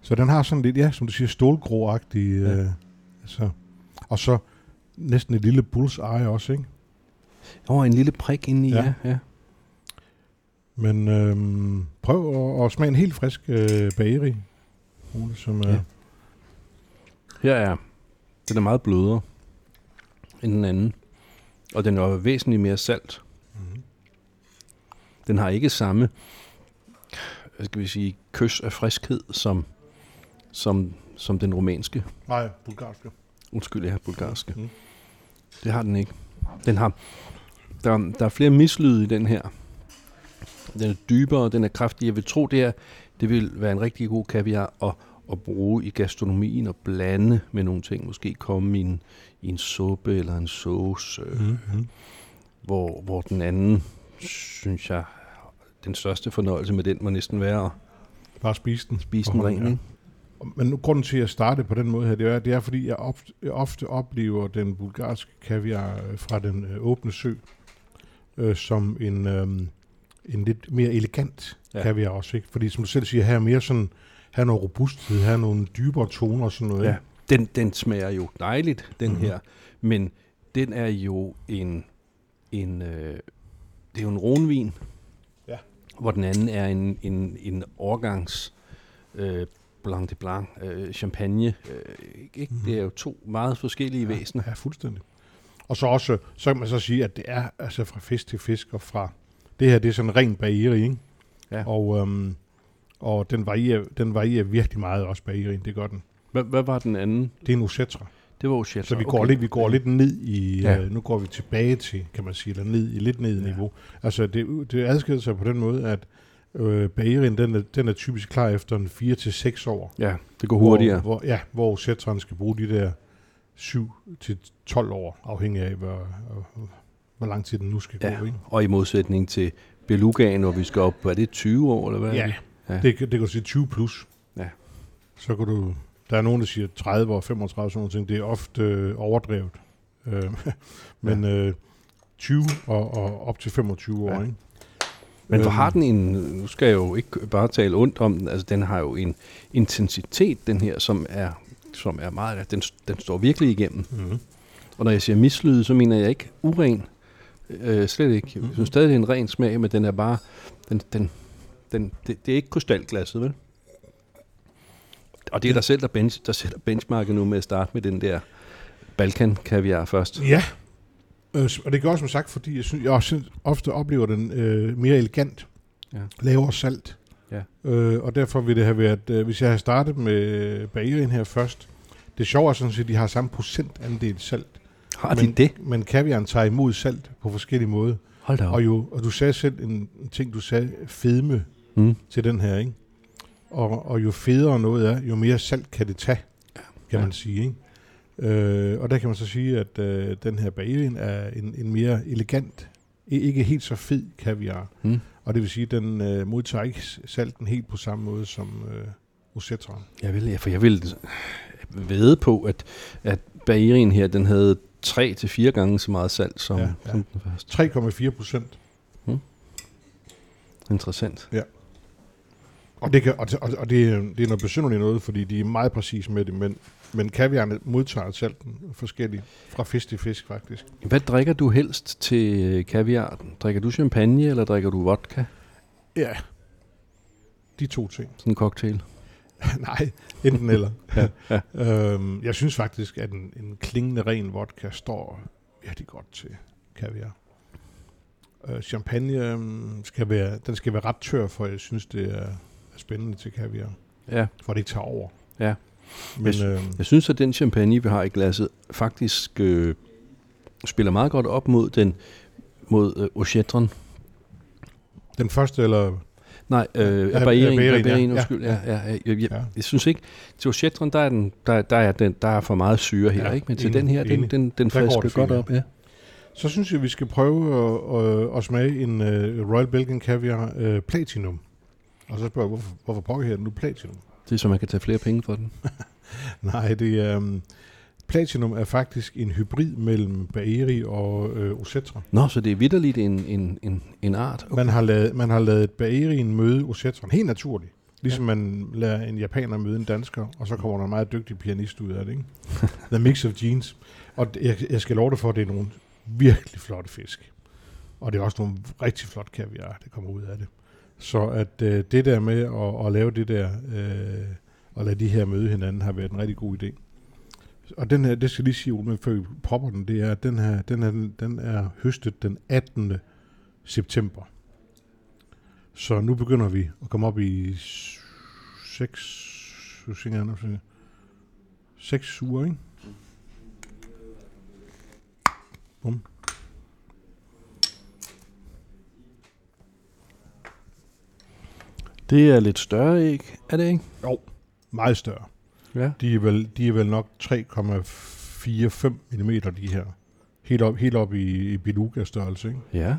Så den har sådan lidt, ja, som du siger, stålgrå-agtig. Ja. Ja. Øh, altså. Og så næsten et lille bullseye også, ikke? Åh, en lille prik inde i, ja. Ja. ja. Ja. Men øhm, prøv at, at smage en helt frisk øh, bageri. Ole, som er... Ja. Ja. Her er, den er meget blødere end den anden. Og den er væsentligt mere salt. Mm. Den har ikke samme, hvad skal vi sige, kys af friskhed som, som, som den romanske. Nej, bulgarske. Undskyld, har bulgarske. Mm. Det har den ikke. Den har, der, der er flere mislyde i den her. Den er dybere, den er kraftig. Jeg vil tro, det, er, det vil være en rigtig god kaviar at, at bruge i gastronomien og blande med nogle ting. Måske komme i en, i en suppe eller en sauce, øh, Mm. Mm. hvor, hvor den anden, synes jeg, den største fornøjelse med den må næsten være at Bare spise den. spise den ren. ikke? Men nu, grunden til, at jeg startede på den måde her, det er, det er fordi jeg ofte, jeg ofte oplever den bulgarske kaviar øh, fra den øh, åbne sø øh, som en, øh, en lidt mere elegant Ja. kaviar også. Ikke? Fordi som du selv siger, her er mere sådan, her er noget robusthed, her er nogle dybere toner og sådan noget. Ja. Den, den smager jo dejligt, den Mhm. her. Men den er jo en, en øh, det er jo en ronvin, Ja. hvor den anden er en, en, en årgangs øh, Blanc de Blanc øh, champagne. Øh, ikke? Mhm. Det er jo to meget forskellige Ja, væsener. Ja, fuldstændig. Og så også, så kan man så sige, at det er altså fra fisk til fisk, og fra, det her, det er sådan ren bageri, ikke? Ja. Og, øhm, og den varierer, den varierer virkelig meget også bagerien, det gør den. Hvad, hvad var den anden? Det er en Ocetra. Det var Ocetra. Så vi går, lidt, vi går lidt ned i, Ja. øh, nu går vi tilbage til, kan man sige, eller ned i lidt ned i Ja. niveau. Altså det, det adskiller sig på den måde, at øh, bagerien, den er, den er typisk klar efter en 4 til 6 år. Ja, det går hurtigere. Hvor, hvor, ja, hvor Ocetraen skal bruge de der 7 til 12 år, afhængig af, hvor, hvor, lang tid den nu skal Ja. gå. Ikke? Og i modsætning til Belugaen, hvor vi skal op, hvad er det, 20 år, eller hvad? Ja, det? Ja. ja. Det, det kan du sige 20 plus. Ja. Så kan du, der er nogen, der siger 30 og 35, sådan nogle ting. Det er ofte øh, overdrevet. Øh, men øh, 20 og, og op til 25 år. Ja. Ikke? Men hvor Øhm. har den en, nu skal jeg jo ikke bare tale ondt om den, altså den har jo en intensitet, den her, som er, som er meget, den, den står virkelig igennem. Mm. Og når jeg siger mislyde, så mener jeg ikke uren. Øh, slet ikke. Jeg synes stadig, det er en ren smag, men den er bare, den, den, den, det, det er ikke krystalglasset, vel? Og det er der selv, der, bench, der sætter benchmarket nu med at starte med den der Balkan kaviar først. Ja, øh, og det gør også som sagt, fordi jeg, synes, jeg også ofte oplever den øh, mere elegant, Ja. lavere salt. Ja. Øh, og derfor ville det have været, øh, hvis jeg havde startet med Bagerien her først, det sjove er sådan set, at de har samme procentandel salt. Har de men, det? Men kaviaren tager imod salt på forskellige måder. Hold da op. Og, jo, og du sagde selv en, ting, du sagde, fedme Mm. til den her, ikke? Og, og jo federe noget er, jo mere salt kan det tage, kan Ja. man sige, ikke? Øh, og der kan man så sige, at øh, den her Bagelin er en, en mere elegant, ikke helt så fed kaviar. Mm. Og det vil sige, at den øh, modtager ikke salten helt på samme måde som øh. Jeg vil, ja, for jeg vil vede på, at, at Bagerien her, den havde tre til fire gange så meget salt som, Ja, ja, ja. ja. som den første. 3,4 procent. Interessant. Og, det, kan, og, og, og det, er- det er noget besynderligt noget, fordi de er meget præcise med det, men, men kaviarne modtager salten forskelligt fra fisk til fisk, faktisk. Hvad drikker du helst til øh, kaviar? Drikker du champagne, eller drikker du vodka? Ja, de to ting. Sådan en cocktail. Nej, enten eller. Ja, ja. øhm, jeg synes faktisk, at en, en klingende ren vodka står virkelig godt til kaviar. Øh, champagne øhm, skal være, den skal være ret tør, for jeg synes, det er, er spændende til kaviar. Ja. For det ikke tager over. Ja. Men Jeg øh, Jeg synes, at den champagne, vi har i glasset, faktisk øh, spiller meget godt op mod den mod øh, Ochetron. den første, eller... Nej, øh, Ja, Bayerin, Bayerin, ja. Bayerin, Ja, undskyld. Ja, ja, ja, jeg, jeg, Ja. jeg synes ikke, til Ochetron, der er, den, der, der, er den, der er for meget syre her, Ja, ikke? men til enig, den her, den, den, den frisker godt op. Ja. Så synes jeg, vi skal prøve at, at, at smage en uh, Royal Belgian Caviar uh, Platinum. Og så spørger jeg, hvorfor, hvorfor pokker her den nu Platinum? Det er så, man kan tage flere penge for den. Nej, det er... Um, Platinum er faktisk en hybrid mellem Baeri og uh, Osetra. Nå, så det er vidderligt en, en, en, en art. Man har lavet, man har lavet Baerien møde Osetron. Helt naturligt. Ligesom ja. man lader en japaner møde en dansker, og så kommer der en meget dygtig pianist ud af det, ikke? The mix of genes. Og jeg, jeg skal love dig for, at det er nogle virkelig flotte fisk. Og det er også nogle rigtig flot kaviar, det kommer ud af det. Så at øh, det der med at, at lave det der, øh, og lade de her møde hinanden, har været en rigtig god idé. Og den her, det skal lige sige, Ole, før vi popper den, det er, at den her, den, her, den er høstet den 18. september. Så nu begynder vi at komme op i 6 6 uger, ikke? Bum. Det er lidt større æg, er det ikke? Jo, meget større. Ja. De er vel, de er vel nok 3,45 mm, de her. Helt op, helt op i, i beluga-størrelse, ikke? Ja.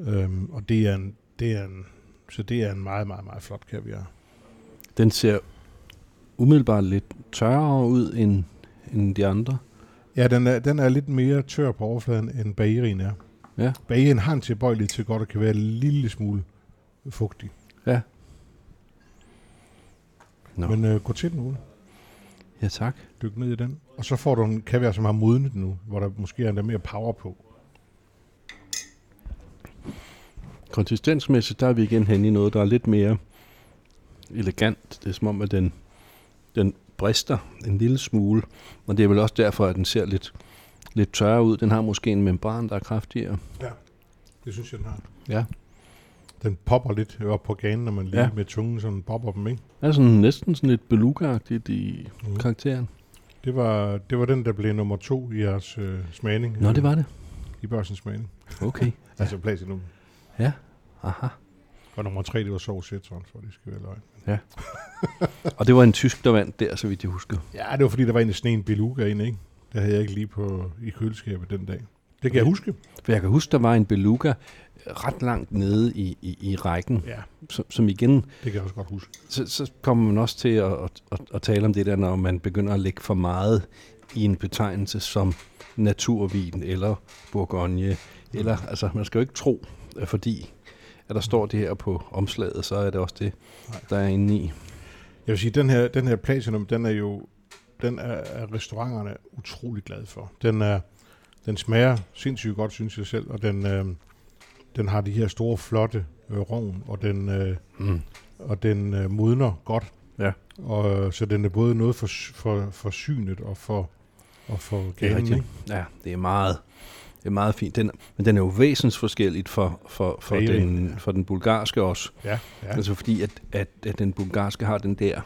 Øhm, og det er en, det er en, så det er en meget, meget, meget flot kaviar. Den ser umiddelbart lidt tørrere ud end, end de andre. Ja, den er, den er lidt mere tør på overfladen, end bagerien er. Ja. Bagerien har en tilbøjelighed til godt at kan være en lille smule fugtig. Nå. Men øh, gå til den ud. Ja, tak. Dyk ned i den. Og så får du en kaviar, som har modnet nu, hvor der måske er lidt mere power på. Konsistensmæssigt, der er vi igen hen i noget, der er lidt mere elegant. Det er som om, at den, den brister en lille smule. Og det er vel også derfor, at den ser lidt, lidt tørre ud. Den har måske en membran, der er kraftigere. Det synes jeg, den har. Ja. Den popper lidt op på ganen, når man lige Ja. med tungen sådan popper dem, ikke? Er sådan næsten sådan lidt beluga-agtigt i Mm. karakteren. Det var, det var den, der blev nummer to i jeres øh, smagning. Nå, det var det. I børsens smagning. Okay. Altså platinum. Aha. Og nummer tre, det var sovs citron, for det skal være løgn. Og det var en tysk, der vandt der, så vidt jeg husker. Ja, det var fordi, der var en sne en beluga inde, ikke? Det havde jeg ikke lige på, i køleskabet den dag. Det kan jeg Okay. huske. For jeg kan huske, der var en beluga ret langt nede i, i, i rækken, Ja, som, som igen det kan jeg også godt huske. så, så kommer man også til at, at, at, at tale om det der, når man begynder at lægge for meget i en betegnelse som naturvin eller bourgogne. Eller, altså, man skal jo ikke tro, fordi at der står det her på omslaget, så er det også det, der er inde i. Jeg vil sige, den her, den her Platinum, den er jo, den er, er restauranterne utrolig glade for. Den, er, den smager sindssygt godt, synes jeg selv, og den, øh, den har de her store, flotte øh, rovn, og den, øh, Mm. og den øh, modner godt. Ja. Og, øh, så den er både noget for, for, for synet og for, og for rigtigt. ikke? Ja, det er meget, det er meget fint. Den, men den er jo væsensforskelligt for, for, for, Rigtig, den, for den bulgarske også. Ja, ja. Altså fordi, at, at, at den bulgarske har den der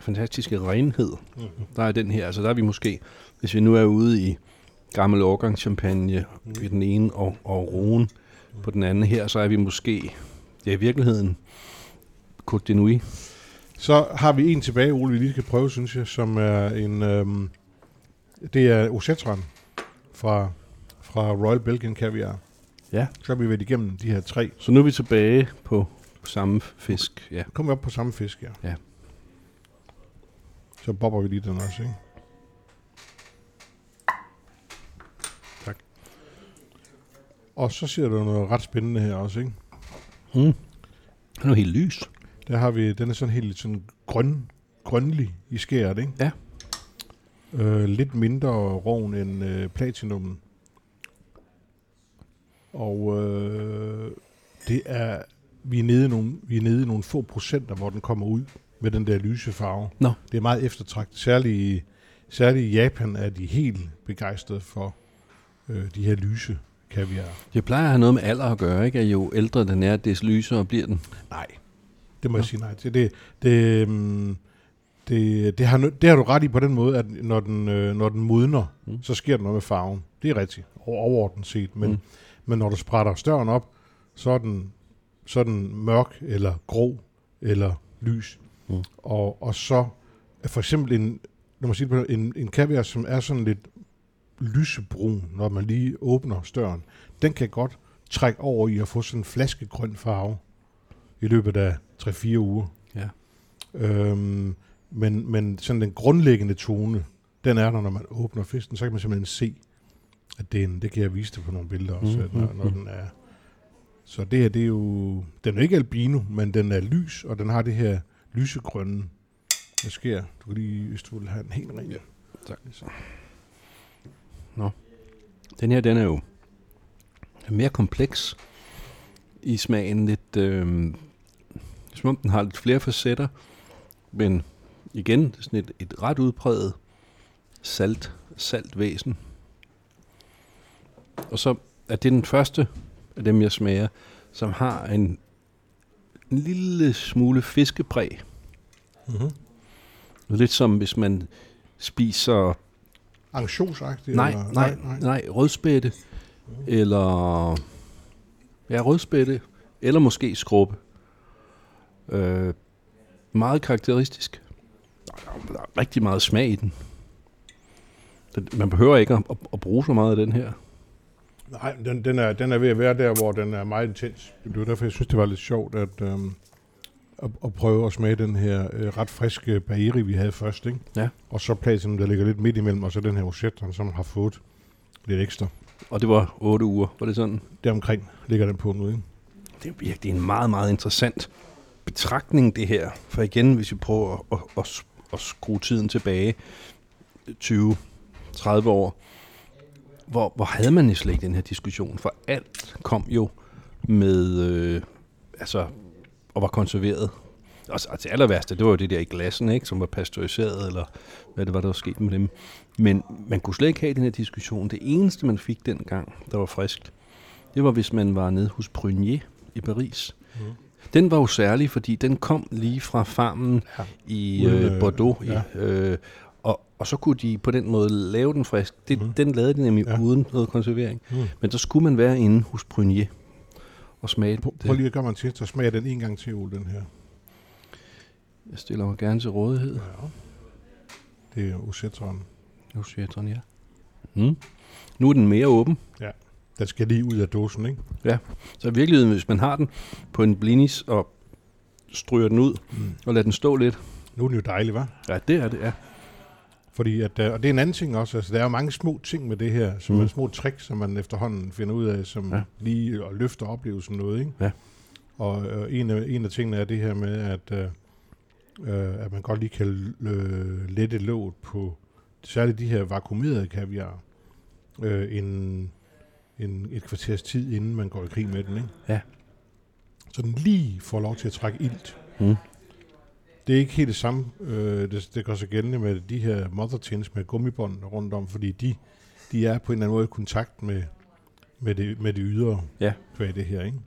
fantastiske renhed. Mhm. Der er den her, altså der er vi måske, hvis vi nu er ude i gammel årgangschampagne Mhm. i den ene og, og roen på den anden her, så er vi måske, ja i virkeligheden, Côte de Nuit. Så har vi en tilbage, Ole, vi lige skal prøve, synes jeg, som er en... Øhm, det er Osetran fra, fra Royal Belgian Caviar. Ja. Så har vi været igennem de her tre. Så nu er vi tilbage på samme fisk. Ja. Kommer vi op på samme fisk, ja. Ja. Så bobber vi lige den også, ikke? Og så ser du noget ret spændende her også, ikke? Mm. Den er jo helt lys. Der har vi, den er sådan helt sådan grøn, grønlig i skæret, ikke? Ja. Øh, lidt mindre rovn end øh, platinummen. Og øh, det er, vi er, nede i nogle, vi er nede i nogle få procenter, hvor den kommer ud med den der lyse farve. Nå. Det er meget eftertragtet. Særligt, i- særligt i Japan er de helt begejstrede for øh, de her lyse kaviar. Det plejer at have noget med alder at gøre, ikke? At jo ældre den er, des lysere bliver den. Nej. Det må jeg Nå. sige nej til. Det, det, mm, det, det, har, det har du ret i på den måde, at når den, øh, når den modner, Mm. så sker der noget med farven. Det er rigtigt, over- overordnet set. Men, Mm. men når du sprætter støren op, så er den, så er den mørk, eller grå, eller lys. Mm. Og, og så er for eksempel en, når man siger det på, en, en kaviar, som er sådan lidt lysebrun, når man lige åbner støren, den kan godt trække over i at få sådan en flaskegrøn farve i løbet af 3-4 uger. Ja. Øhm, men, men sådan den grundlæggende tone, den er der, når man åbner fisken, så kan man simpelthen se, at det, er en, det kan jeg vise dig på nogle billeder også, Mm, når, når mm. den er... Så det her, det er jo... Den er ikke albino, men den er lys, og den har det her lysegrønne. Hvad sker? Du kan lige, hvis du vil have en helt ren. Ja. Tak. Så. Nå. Den her, den er jo mere kompleks i smagen. Lidt, øh, som om den har lidt flere facetter. Men igen, det er sådan et, et ret udpræget salt, salt væsen. Og så er det den første af dem, jeg smager, som har en, en lille smule fiskepræg. Mm-hmm. Lidt som hvis man spiser Anchosagtigt? Nej, eller? nej, nej, nej, rødspætte, eller, ja, rødspætte, eller måske skrubbe. Øh, meget karakteristisk. Der er, rigtig meget smag i den. man behøver ikke at, at, bruge så meget af den her. Nej, den, den, er, den er ved at være der, hvor den er meget intens. Det var derfor, jeg synes, det var lidt sjovt at, øhm, at, at prøve at smage den her øh, ret friske Bahiri, vi havde først. Ikke? Ja. Og så pladsen, der ligger lidt midt imellem, og så den her Osetran, som har fået lidt ekstra. Og det var 8 uger, var det sådan? Deromkring ligger den på nu. Ikke? Det er virkelig en meget, meget interessant betragtning, det her. For igen, hvis vi prøver at, at, at, at skrue tiden tilbage 20-30 år, hvor, hvor havde man slet ikke den her diskussion? For alt kom jo med, øh, altså, og var konserveret. Og, og det aller værste, det var jo det der i glassen, ikke, som var pasteuriseret, eller hvad det var, der var sket med dem. Men man kunne slet ikke have den her diskussion. Det eneste, man fik dengang, der var friskt, det var, hvis man var nede hos Prunier i Paris. Mm. Den var jo særlig, fordi den kom lige fra farmen Ja. i øh, Bordeaux. ja. I, øh, og, og så kunne de på den måde lave den frisk. Det, Mhm. Den lavede de nemlig Ja. uden noget konservering. Mm. Men så skulle man være inde hos Prunier og smage Prøv, det. prøv lige at gøre mig en test, så smager den en gang til, Ole, den her. Jeg stiller mig gerne til rådighed. Ja. Det er jeg sådan, ja. Mm. Nu er den mere åben. Den skal lige ud af dåsen, ikke? Så i virkeligheden, hvis man har den på en blinis og stryger den ud Mm. og lader den stå lidt. Nu er den jo dejlig, hva'? Ja, det er det, ja. Fordi at, øh, og det er en anden ting også, altså der er jo mange små ting med det her, som Mm. er små tricks, som man efterhånden finder ud af, som Ja. lige og løfter oplevelsen noget, ikke? Ja. Og øh, en, af, en af tingene er det her med, at, øh, øh, at man godt lige kan øh, lette låget på særligt de her vakuumerede kaviar øh, en, en, et kvarters tid, inden man går i krig med den, ikke? Ja. Så den lige får lov til at trække ilt. Mm. Det er ikke helt det samme, øh, det, det gør sig gældende med de her mother tins med gummibånd rundt om, fordi de, de er på en eller anden måde i kontakt med, med, det, med det ydre Ja. kvæg det her, ikke?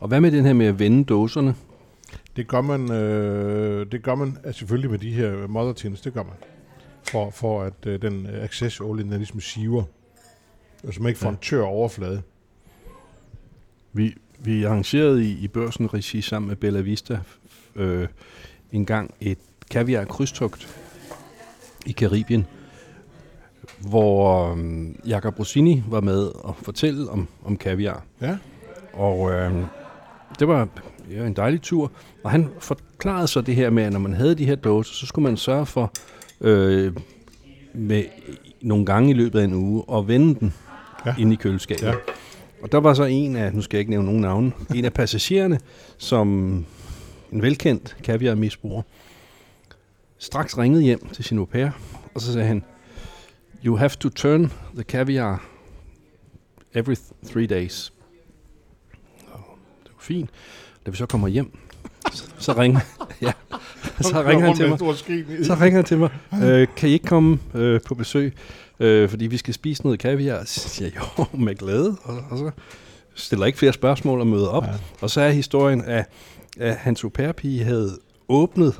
Og hvad med den her med at vende dåserne? Det gør man, øh, det gør man altså selvfølgelig med de her mother tins, det gør man. For, for at øh, den access olie, den ligesom siver. Altså man ikke får ja. en tør overflade. Vi, vi arrangerede i, i børsen regi sammen med Bella Vista øh, en gang et kaviar krydstogt i Karibien, hvor øh, Jacob Rossini var med og fortælle om, om kaviar. Ja. Og øh, det var ja, en dejlig tur. Og han forklarede så det her med, at når man havde de her dåser, så skulle man sørge for øh, med nogle gange i løbet af en uge at vende den. Ja. ind i køleskabet. Ja. Og der var så en af, nu skal jeg ikke nævne nogen navne, en af passagererne, som en velkendt kaviar-misbruger, straks ringede hjem til sin au pair, og så sagde han, You have to turn the caviar every th- three days. Og det var fint. Da vi så kommer hjem, så, så ringer, ja, så ringer han til mig. Så ringer han til mig, øh, kan I ikke komme øh, på besøg, øh, fordi vi skal spise noget kaviar? Så siger jeg, jo, med glæde. Og, og så stiller ikke flere spørgsmål og møder op. Ja. Og så er historien, at, at hans au pair havde åbnet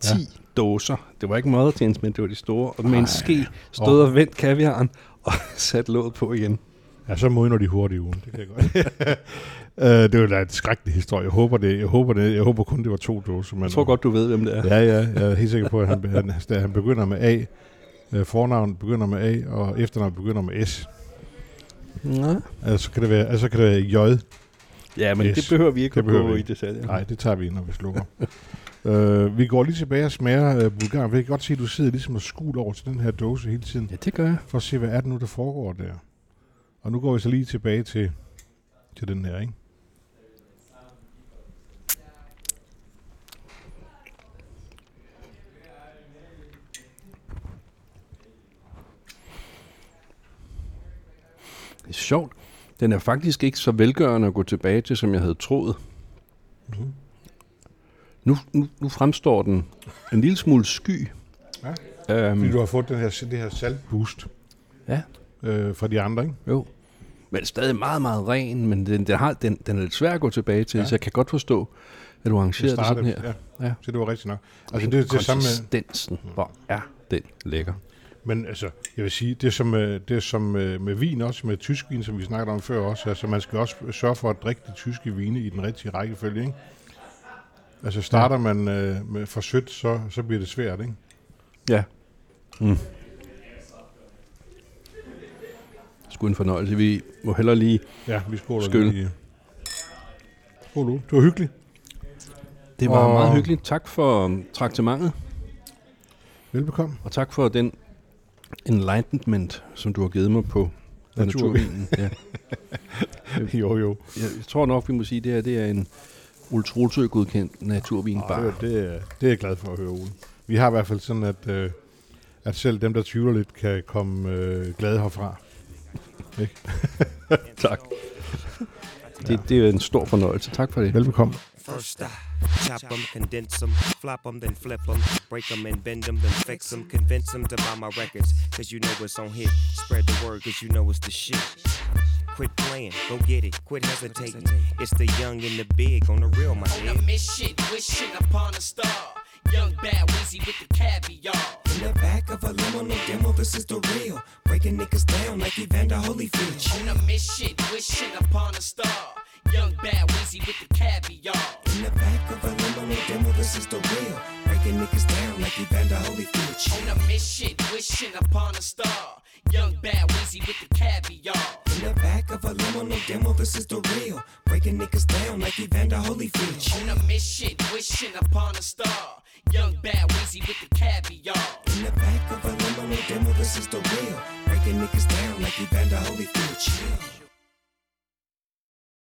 10 ja. dåser. Det var ikke mother men det var de store. Og med en Ej. ske stod og vendt kaviaren og satte låget på igen. Ja, så modner de hurtigt ugen. Det kan jeg godt. uh, det var da en skrækkelig historie. Jeg håber, det, jeg håber, det, jeg håber kun, det var to dåser. Men, Jeg tror godt, du ved, hvem det er. Ja, ja, jeg er helt sikker på, at han, han, han begynder med A. Uh, fornavn begynder med A, og efternavn begynder med S. Ja, Altså, så kan det være, altså, så kan det være J. ja men yes. Det behøver vi ikke Det at gå i detaljer. Nej, det tager vi, når vi slukker. uh, vi går lige tilbage og smager uh, Bulgar. Jeg kan godt se, at du sidder ligesom og skuler over til den her dåse hele tiden, Ja, det gør jeg. for at se, hvad er det nu, der foregår der. Og nu går vi så lige tilbage til, til den her, ikke? Det er sjovt. Den er faktisk ikke så velgørende at gå tilbage til, som jeg havde troet. Mhm. Nu, nu, nu fremstår den en lille smule sky. Ja. Øhm, Fordi du har fået den her, det her saltboost Ja. øh, fra de andre, ikke? Jo. Men stadig meget, meget ren, men den, den, har, den, den er lidt svær at gå tilbage til, ja. Ja. så jeg kan godt forstå, at du arrangerer det sådan her. Ja. Ja. Så det var rigtigt nok. Altså, det er det samme med, hvor er den lækker. Men altså, jeg vil sige, det er som, med- det er som med, med vin også, med tysk vin, som vi snakkede om før også. Altså, man skal også sørge for at drikke de tyske vine i den rigtige rækkefølge, ikke? Altså, starter ja. man øh, med for sødt, så, så bliver det svært, ikke? Ja. Mm. Sgu en fornøjelse. Vi må hellere lige... Ja, vi skåler Skyld. lige. Skål du. Det var hyggeligt. Det var Og- meget hyggeligt. Tak for traktementet, Velbekomme. og tak for den enlightenment, som du har givet mig på Naturvin. naturvinen. Ja. jo, jo. Jeg, jeg tror nok, vi må sige, at det her det er en ultra godkendt naturvinbar. Ej, det, er, det er jeg glad for at høre, Ole. Vi har i hvert fald sådan, at, øh, at selv dem, der tvivler lidt, kan komme øh, glade herfra. Tak. Det, det er en stor fornøjelse. Tak for det. Velbekomme. First I chop them, condense them, flop them, then flip them, break them and bend them, then fix them, convince them to buy my records, cause you know it's on hit. Spread the word, cause you know it's the shit. Quit playing, go get it, quit hesitating. It's the young and the big on the real, my On a nigga. mission, wishing upon a star. Young bad Weezy with the caviar. In the back of a limo, no demo, this is the real. Breaking niggas down like Evander Holyfield. On a mission, wishing upon a star. Young bad Weezy with the caviar. In the back of a limo, no demo, this is the real. Breaking niggas down like Evander Holyfield. On a mission, wishing upon a star. Young bad Weezy with the caviar. In the back of a limo, no demo, this is the real. Breaking niggas down like Evander Holyfield. On a mission, wishing upon a star. Young bad Weezy with the caviar. In the back of a limo, no demo, this is the real. Breaking niggas down like Evander Holyfield.